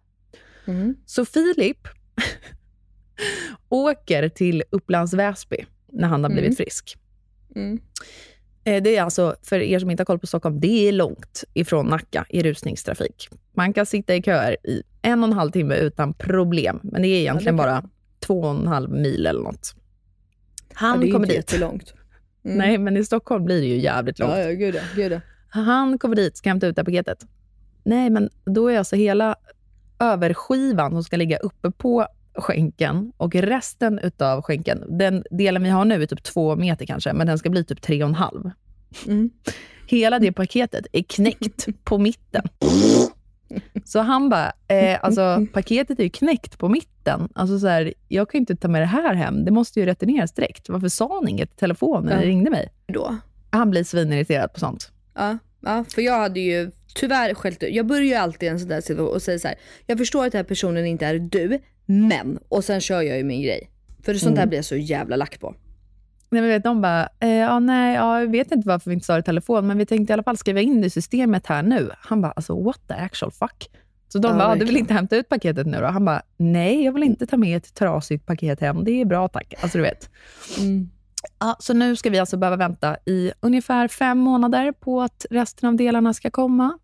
Mm. Så Filip åker till Upplands Väsby när han har blivit Mm. frisk. Mm. Eh, Det är alltså, för er som inte har koll på Stockholm, det är långt ifrån Nacka i rusningstrafik. Man kan sitta i köer i en och en halv timme utan problem, men det är egentligen kan bara två och en halv mil eller något. Han ja, det är kommer inte dit. jättelångt. Mm. Nej, men i Stockholm blir det ju jävligt långt. Ja, ja, gud ja. Gud ja. Han kommer dit, ska hämta ut det här paketet. Nej, men då är alltså hela överskivan som ska ligga uppe på skänken och resten utav skänken, den delen vi har nu är typ två meter kanske, men den ska bli typ tre och en halv. Mm. Hela det paketet är knäckt på mitten. Så han bara, eh, alltså paketet är ju knäckt på mitten. Alltså så här, jag kan ju inte ta med det här hem. Det måste ju returneras direkt. Varför sa han inget i telefon när Ja. ringde mig? Då. Han blir svinirriterad på sånt. Ja, ja, för jag hade ju tyvärr skällt ut. Jag börjar ju alltid i en sån där situation och säger så här. Jag förstår att den här personen inte är du, men. Och sen kör jag ju min grej. För sånt där Mm. blir jag så jävla lack på. Nej, men vet, de bara, eh, ja, nej, ja, jag vet inte varför vi inte sa det i telefon, men vi tänkte i alla fall skriva in det i systemet här nu. Han bara, alltså what the actual fuck? Så de Ja, bara, ah, du vill inte hämta ut paketet nu då? Han bara, nej, jag vill inte ta med ett trasigt paket hem. Det är bra tack. Alltså du vet. Mm. Ja, så nu ska vi alltså behöva vänta i ungefär fem månader på att resten av delarna ska komma.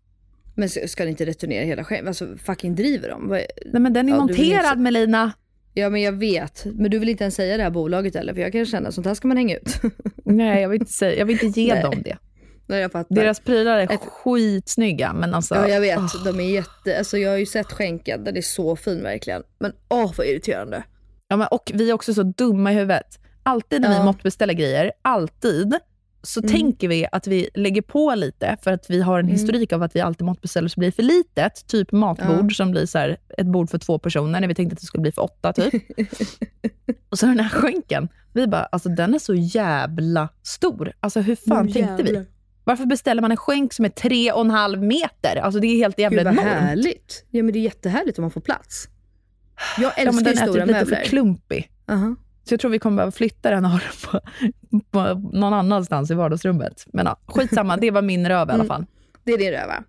Men ska ni inte returnera hela själv? Alltså fucking driver de? Nej, men den är Ja, monterad inte- Melina. Ja men jag vet. Men du vill inte ens säga det här bolaget eller? För jag kan känna sånt här ska man hänga ut. Nej, jag vill inte, säga, jag vill inte ge Nej. dem det. Nej jag fattar. Deras prylar är Ett- skitsnygga, men alltså... Ja jag vet, åh. de är jätte, alltså jag har ju sett skänken, den är så fin verkligen. Men åh vad irriterande. Ja, men, och vi är också så dumma i huvudet. Alltid när Ja. vi måttbeställer grejer, alltid, så Mm. tänker vi att vi lägger på lite för att vi har en Mm. historik av att vi alltid måttbeställer så blir det för litet. Typ matbord Ja. som blir så här, ett bord för två personer när vi tänkte att det skulle bli för åtta. Typ. och så den här skänken. Vi bara, alltså den är så jävla stor. Alltså hur fan Men tänkte vi? Varför beställer man en skänk som är tre och en halv meter? Alltså det är helt jävla Gud vad enormt. härligt. Ja men det är jättehärligt om man får plats. Jag Ja, men älskar den ju är stora typ lite möbler. för klumpig. Aha. Så jag tror vi kommer behöva flytta den och ha den på, på någon annanstans i vardagsrummet. Men ja, skitsamma, det var min röv i alla Mm. fall. Det är din röva.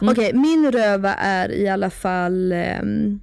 Mm. Okej, min röva är i alla fall ehm,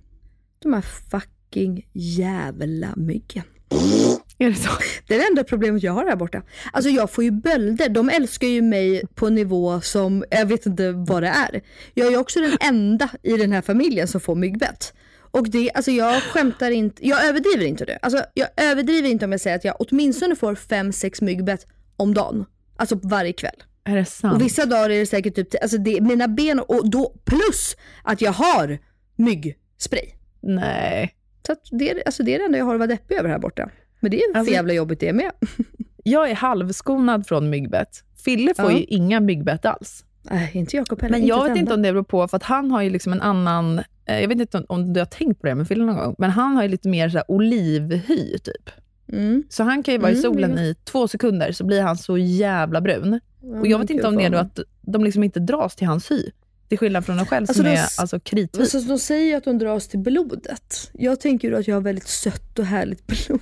de här fucking jävla myggen. Är det så? Det är det enda problemet jag har här borta. Alltså jag får ju bölder. De älskar ju mig på en nivå som, jag vet inte vad det är. Jag är ju också den enda i den här familjen som får myggbett. Och det, alltså jag skämtar inte, jag överdriver inte det. Alltså jag överdriver inte om jag säger att jag åtminstone får 5-6 myggbett om dagen. Alltså varje kväll. Är det sant? Och vissa dagar är det säkert typ, alltså det, mina ben och då plus att jag har myggspray. Nej. Så det, alltså det är det enda jag har att vara deppig över här borta. Men det är för Alltså- jävla jobbigt det med. Jag är halvskonad från myggbett. Fille får Ja. ju inga myggbett alls. Nej, inte Jakob heller. Men jag vet inte om det beror på, för att han har ju liksom en annan... eh, Jag vet inte om- du har tänkt på det med Fille någon gång, men han har ju lite mer så olivhy typ. Mm. Så han kan ju vara i Mm, solen det i två sekunder så blir han så jävla brun. Ja, Och jag vet inte om det är då att de liksom inte dras till hans hy. Till skillnad från en själv Alltså, som de är alltså kritvit. så, de säger att de dras till blodet. Jag tänker ju att jag har väldigt sött och härligt blod.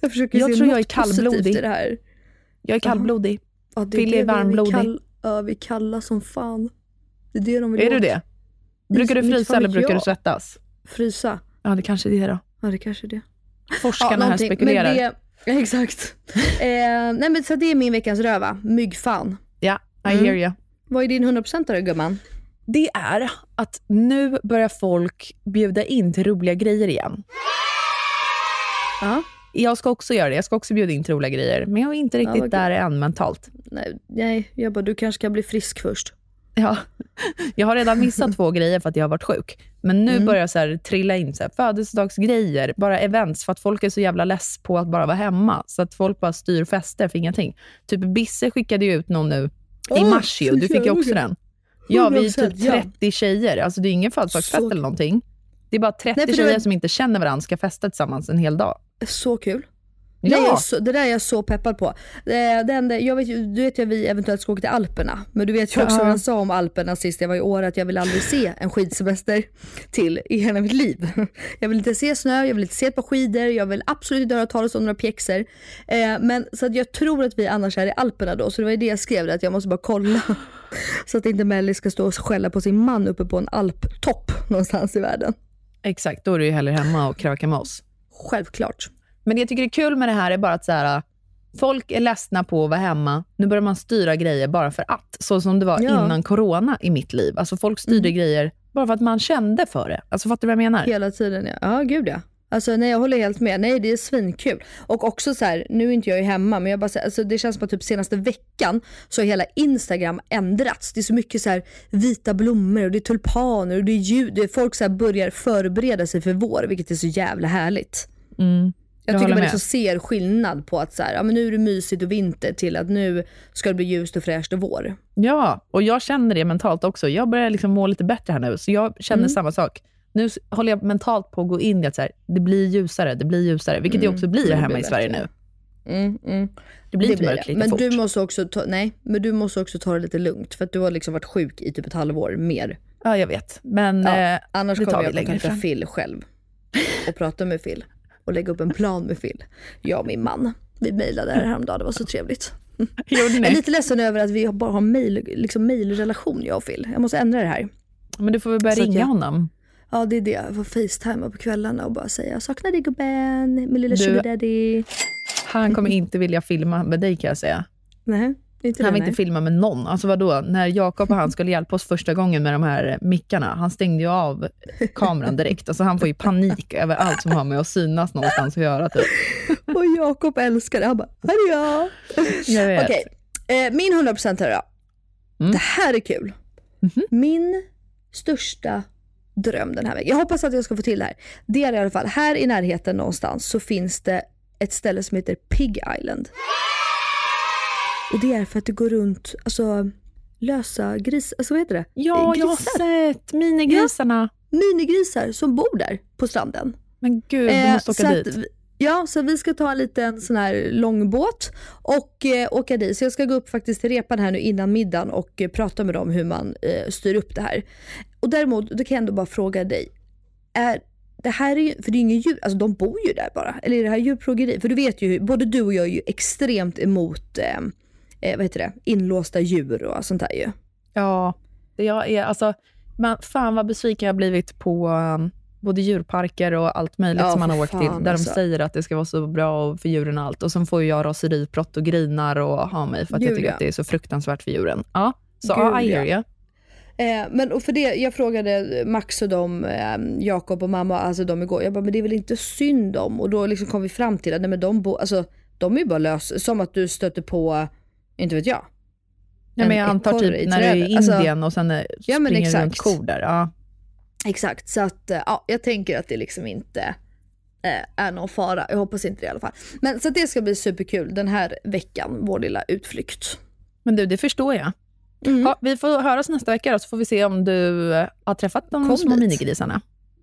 Jag försöker Jag se tror jag något är kallblodig. i det här. Jag är kallblodig. Ja, det Fille är vi- varmblodig. Kall, ja, vi kalla som fan. Det är det de vill Är du åt. det? Brukar du frysa eller brukar jag. du svettas? Frysa. Ja, det kanske är det då. Ja, det kanske är det. Forskarna här någonting. spekulerar. Det, ja, exakt. eh, nej men så det är min veckans röva. Myggfan. Ja, I Mm. hear you. Vad är din 100% då gumman? Det är att nu börjar folk bjuda in till roliga grejer igen. Ja. Jag ska också göra det. Jag ska också bjuda in till roliga grejer. Men jag är inte riktigt vad där än mentalt. Nej, nej, jag bara, du kanske kan bli frisk först. Ja. Jag har redan missat två grejer för att jag har varit sjuk. Men nu Mm. börjar så här trilla in så här, födelsedagsgrejer, bara events, för att folk är så jävla less på att bara vara hemma. Så att folk bara styr fester för ingenting. Typ Bisse skickade ju ut någon nu i Åh, mars ju. Du fick ju också den. Ja, vi är 100%, typ ja. 30 tjejer. Alltså det är ingen födelsedagsfest Så- eller någonting. Det är bara 30 Nej, det tjejer var- som inte känner varandra ska festa tillsammans en hel dag. Så kul. Ja. Det, är så, det där är jag så peppad på. Det, det enda, jag vet, du vet ju att vi eventuellt ska åka till Alperna. Men du vet ju också Ja. vad jag sa om Alperna sist jag var i år, att jag vill aldrig se en skidsemester till i hela mitt liv. Jag vill inte se snö, jag vill inte se ett par skidor, jag vill absolut inte höra talas om några pjäxor. Eh, men så att jag tror att vi annars är i Alperna då, så det var ju det jag skrev, att jag måste bara kolla. Så att inte Melly ska stå och skälla på sin man uppe på en alptopp någonstans i världen. Exakt, då är du ju hellre hemma och kröka med oss. Självklart. Men det jag tycker är kul med det här är bara att så här, folk är ledsna på att vara hemma. Nu börjar man styra grejer bara för att. Så som det var Ja. innan corona i mitt liv. Alltså folk styrde grejer bara för att man kände för det. Alltså fattar du vad jag menar? Hela tiden ja. Ja, gud ja. Alltså nej jag håller helt med. Nej det är svinkul. Och också så här, nu är inte jag hemma men jag bara alltså, det känns som att typ senaste veckan så har hela Instagram ändrats. Det är så mycket så här vita blommor och det är tulpaner och det är ljud. Folk så här börjar förbereda sig för vår vilket är så jävla härligt. Mm. Jag, tycker man liksom ser skillnad på att så här, ja, men nu är det mysigt och vinter till att nu ska det bli ljust och fräscht och vår. Ja, och jag känner det mentalt också. Jag börjar liksom må lite bättre här nu, så jag känner Mm. samma sak. Nu håller jag mentalt på att gå in i att så här, det blir ljusare, det blir ljusare, vilket det Mm, också blir det hemma blir i Sverige nu. Mm, mm. Det blir Det inte blir mörkt det. lika Men fort. du måste också ta, nej, men du måste också ta det lite lugnt för att du har liksom varit sjuk i typ ett halvår mer. Ja, jag vet. Men Ja, eh, annars det kommer jag längre kontakta. Phil själv och prata med Phil och lägga upp en plan med Phil. Jag och min man. Vi mejlade här häromdagen, det var så trevligt. Jag är lite ledsen över att vi bara har mail, liksom mailrelation jag och Phil. Jag måste ändra det här. Men du får väl börja Så ringa jag- honom. Ja det är det, jag får facetima på kvällarna och bara säga saknar dig gubben, min lilla sugar daddy. Han kommer inte vilja filma med dig kan jag säga. Nej, inte Han vill inte filma med någon. Alltså vadå? När Jakob och han skulle hjälpa oss första gången med de här mickarna, han stängde ju av kameran direkt. Alltså han får ju panik över allt som har med att synas någonstans att göra. Typ. Och Jakob älskar det. Han bara, här är jag. Jag. Okej, eh, min 100% här då. Mm. Det här är kul. Mhm. Min största dröm den här veckan. Jag hoppas att jag ska få till det här. Det är i alla fall, här i närheten någonstans så finns det ett ställe som heter Pig Island. Och det är för att det går runt, alltså lösa gris, alltså vad heter det? Ja, jag har Grisar. sett minigrisarna. Minigrisar som bor där på stranden. Men gud, Eh, måste åka så dit. att vi- Ja, så vi ska ta en liten sån här långbåt och eh, åka dit. Så jag ska gå upp faktiskt till repan här nu innan middagen och eh, prata med dem hur man eh, styr upp det här. Och däremot, då kan jag ändå bara fråga dig. Är det här är ju, för det är ju ingen djur, alltså de bor ju där bara. Eller är det här djurplågeri? För du vet ju, både du och jag är ju extremt emot eh, vad heter det, inlåsta djur och sånt där ju. Ja, jag är, alltså, man, fan vad besviken jag har blivit på um, både djurparker och allt möjligt Ja, som man har åkt till, där alltså. de säger att det ska vara så bra för djuren och allt. Och sen får jag raseriutbrott och grinar och ha mig för att jag Gud, tycker ja. att det är så fruktansvärt för djuren. Ja, så Gud, I hear ja. Eh, men och för det, jag frågade Max och dem, eh, Jakob och mamma, alltså de igår. Jag bara, men det är väl inte synd om? Och då liksom kom vi fram till att nej, men de, bo, alltså, de är ju bara lös, som att du stöter på, inte vet jag. Ja, en men jag antar typ när du är i. Alltså, Indien och sen eh, Ja, men springer runt kor där. Ja. Exakt, så att eh, ja, jag tänker att det liksom inte eh, är någon fara. Jag hoppas inte det i alla fall. Men så det ska bli superkul den här veckan, vår lilla utflykt. Men du, det förstår jag. Mm. Ja, vi får höras nästa vecka då, så får vi se om du har träffat de Kom små dit. minigrisarna.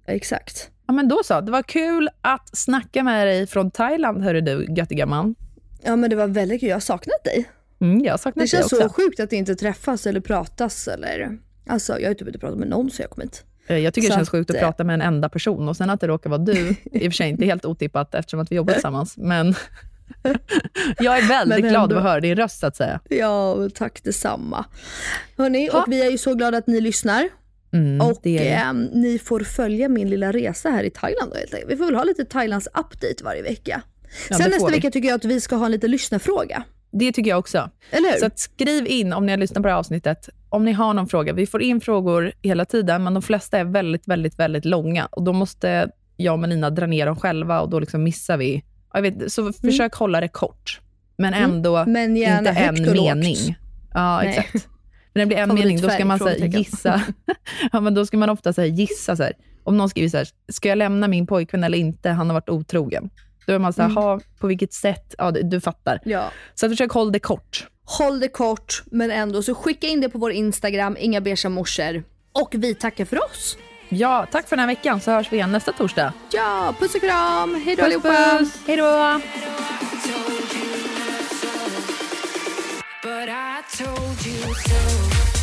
Exakt. Ja, men då så. Det var kul att snacka med dig från Thailand, hörru du, göttigamman. Ja men det var väldigt kul, jag har saknat dig. Mm, jag har saknat Det känns så också. sjukt att inte träffas eller pratas eller... Alltså jag har ju typ inte pratat med någon sen jag kom hit. Eh, Jag tycker det Så känns sjukt att att, prata med en enda person och sen att det råkar vara du, i och för sig inte helt otippat eftersom att vi jobbar tillsammans, men jag är väldigt Men glad ändå. att höra din röst så att säga. Ja, tack detsamma. Hörni, Ha. och vi är ju så glada att ni lyssnar. Mm, och det det. ehm, ni får följa min lilla resa här i Thailand då helt enkelt. Vi får väl ha lite Thailands update varje vecka. Ja, Sen det nästa vi. vecka tycker jag att vi ska ha en liten lyssnarfråga. Det tycker jag också. Så att skriv in om ni har lyssnat på det här avsnittet, om ni har någon fråga. Vi får in frågor hela tiden, men de flesta är väldigt, väldigt, väldigt långa. Och Då måste jag och Melina dra ner dem själva och då liksom missar vi. Jag vet, så försök hålla det kort, men ändå Mm. Men inte en och lågt. mening. Ja, Nej. exakt. När det blir en mening, då ska man här, gissa. ja, men då ska man ofta så här, gissa. Så här. Om någon skriver så här, ska jag lämna min pojkvän eller inte? Han har varit otrogen. Då är man så här, Mm. "Ha, på vilket sätt? Ja, du, du fattar. Ja. Så att försök hålla det kort. Håll det kort, men ändå. Så skicka in det på vår Instagram, inga beiga morsor. Och vi tackar för oss. Ja, tack för den här veckan, så hörs vi igen nästa torsdag. Ja, puss och kram. Hej då Puss, allihopa. puss. Hej då. But I told you so.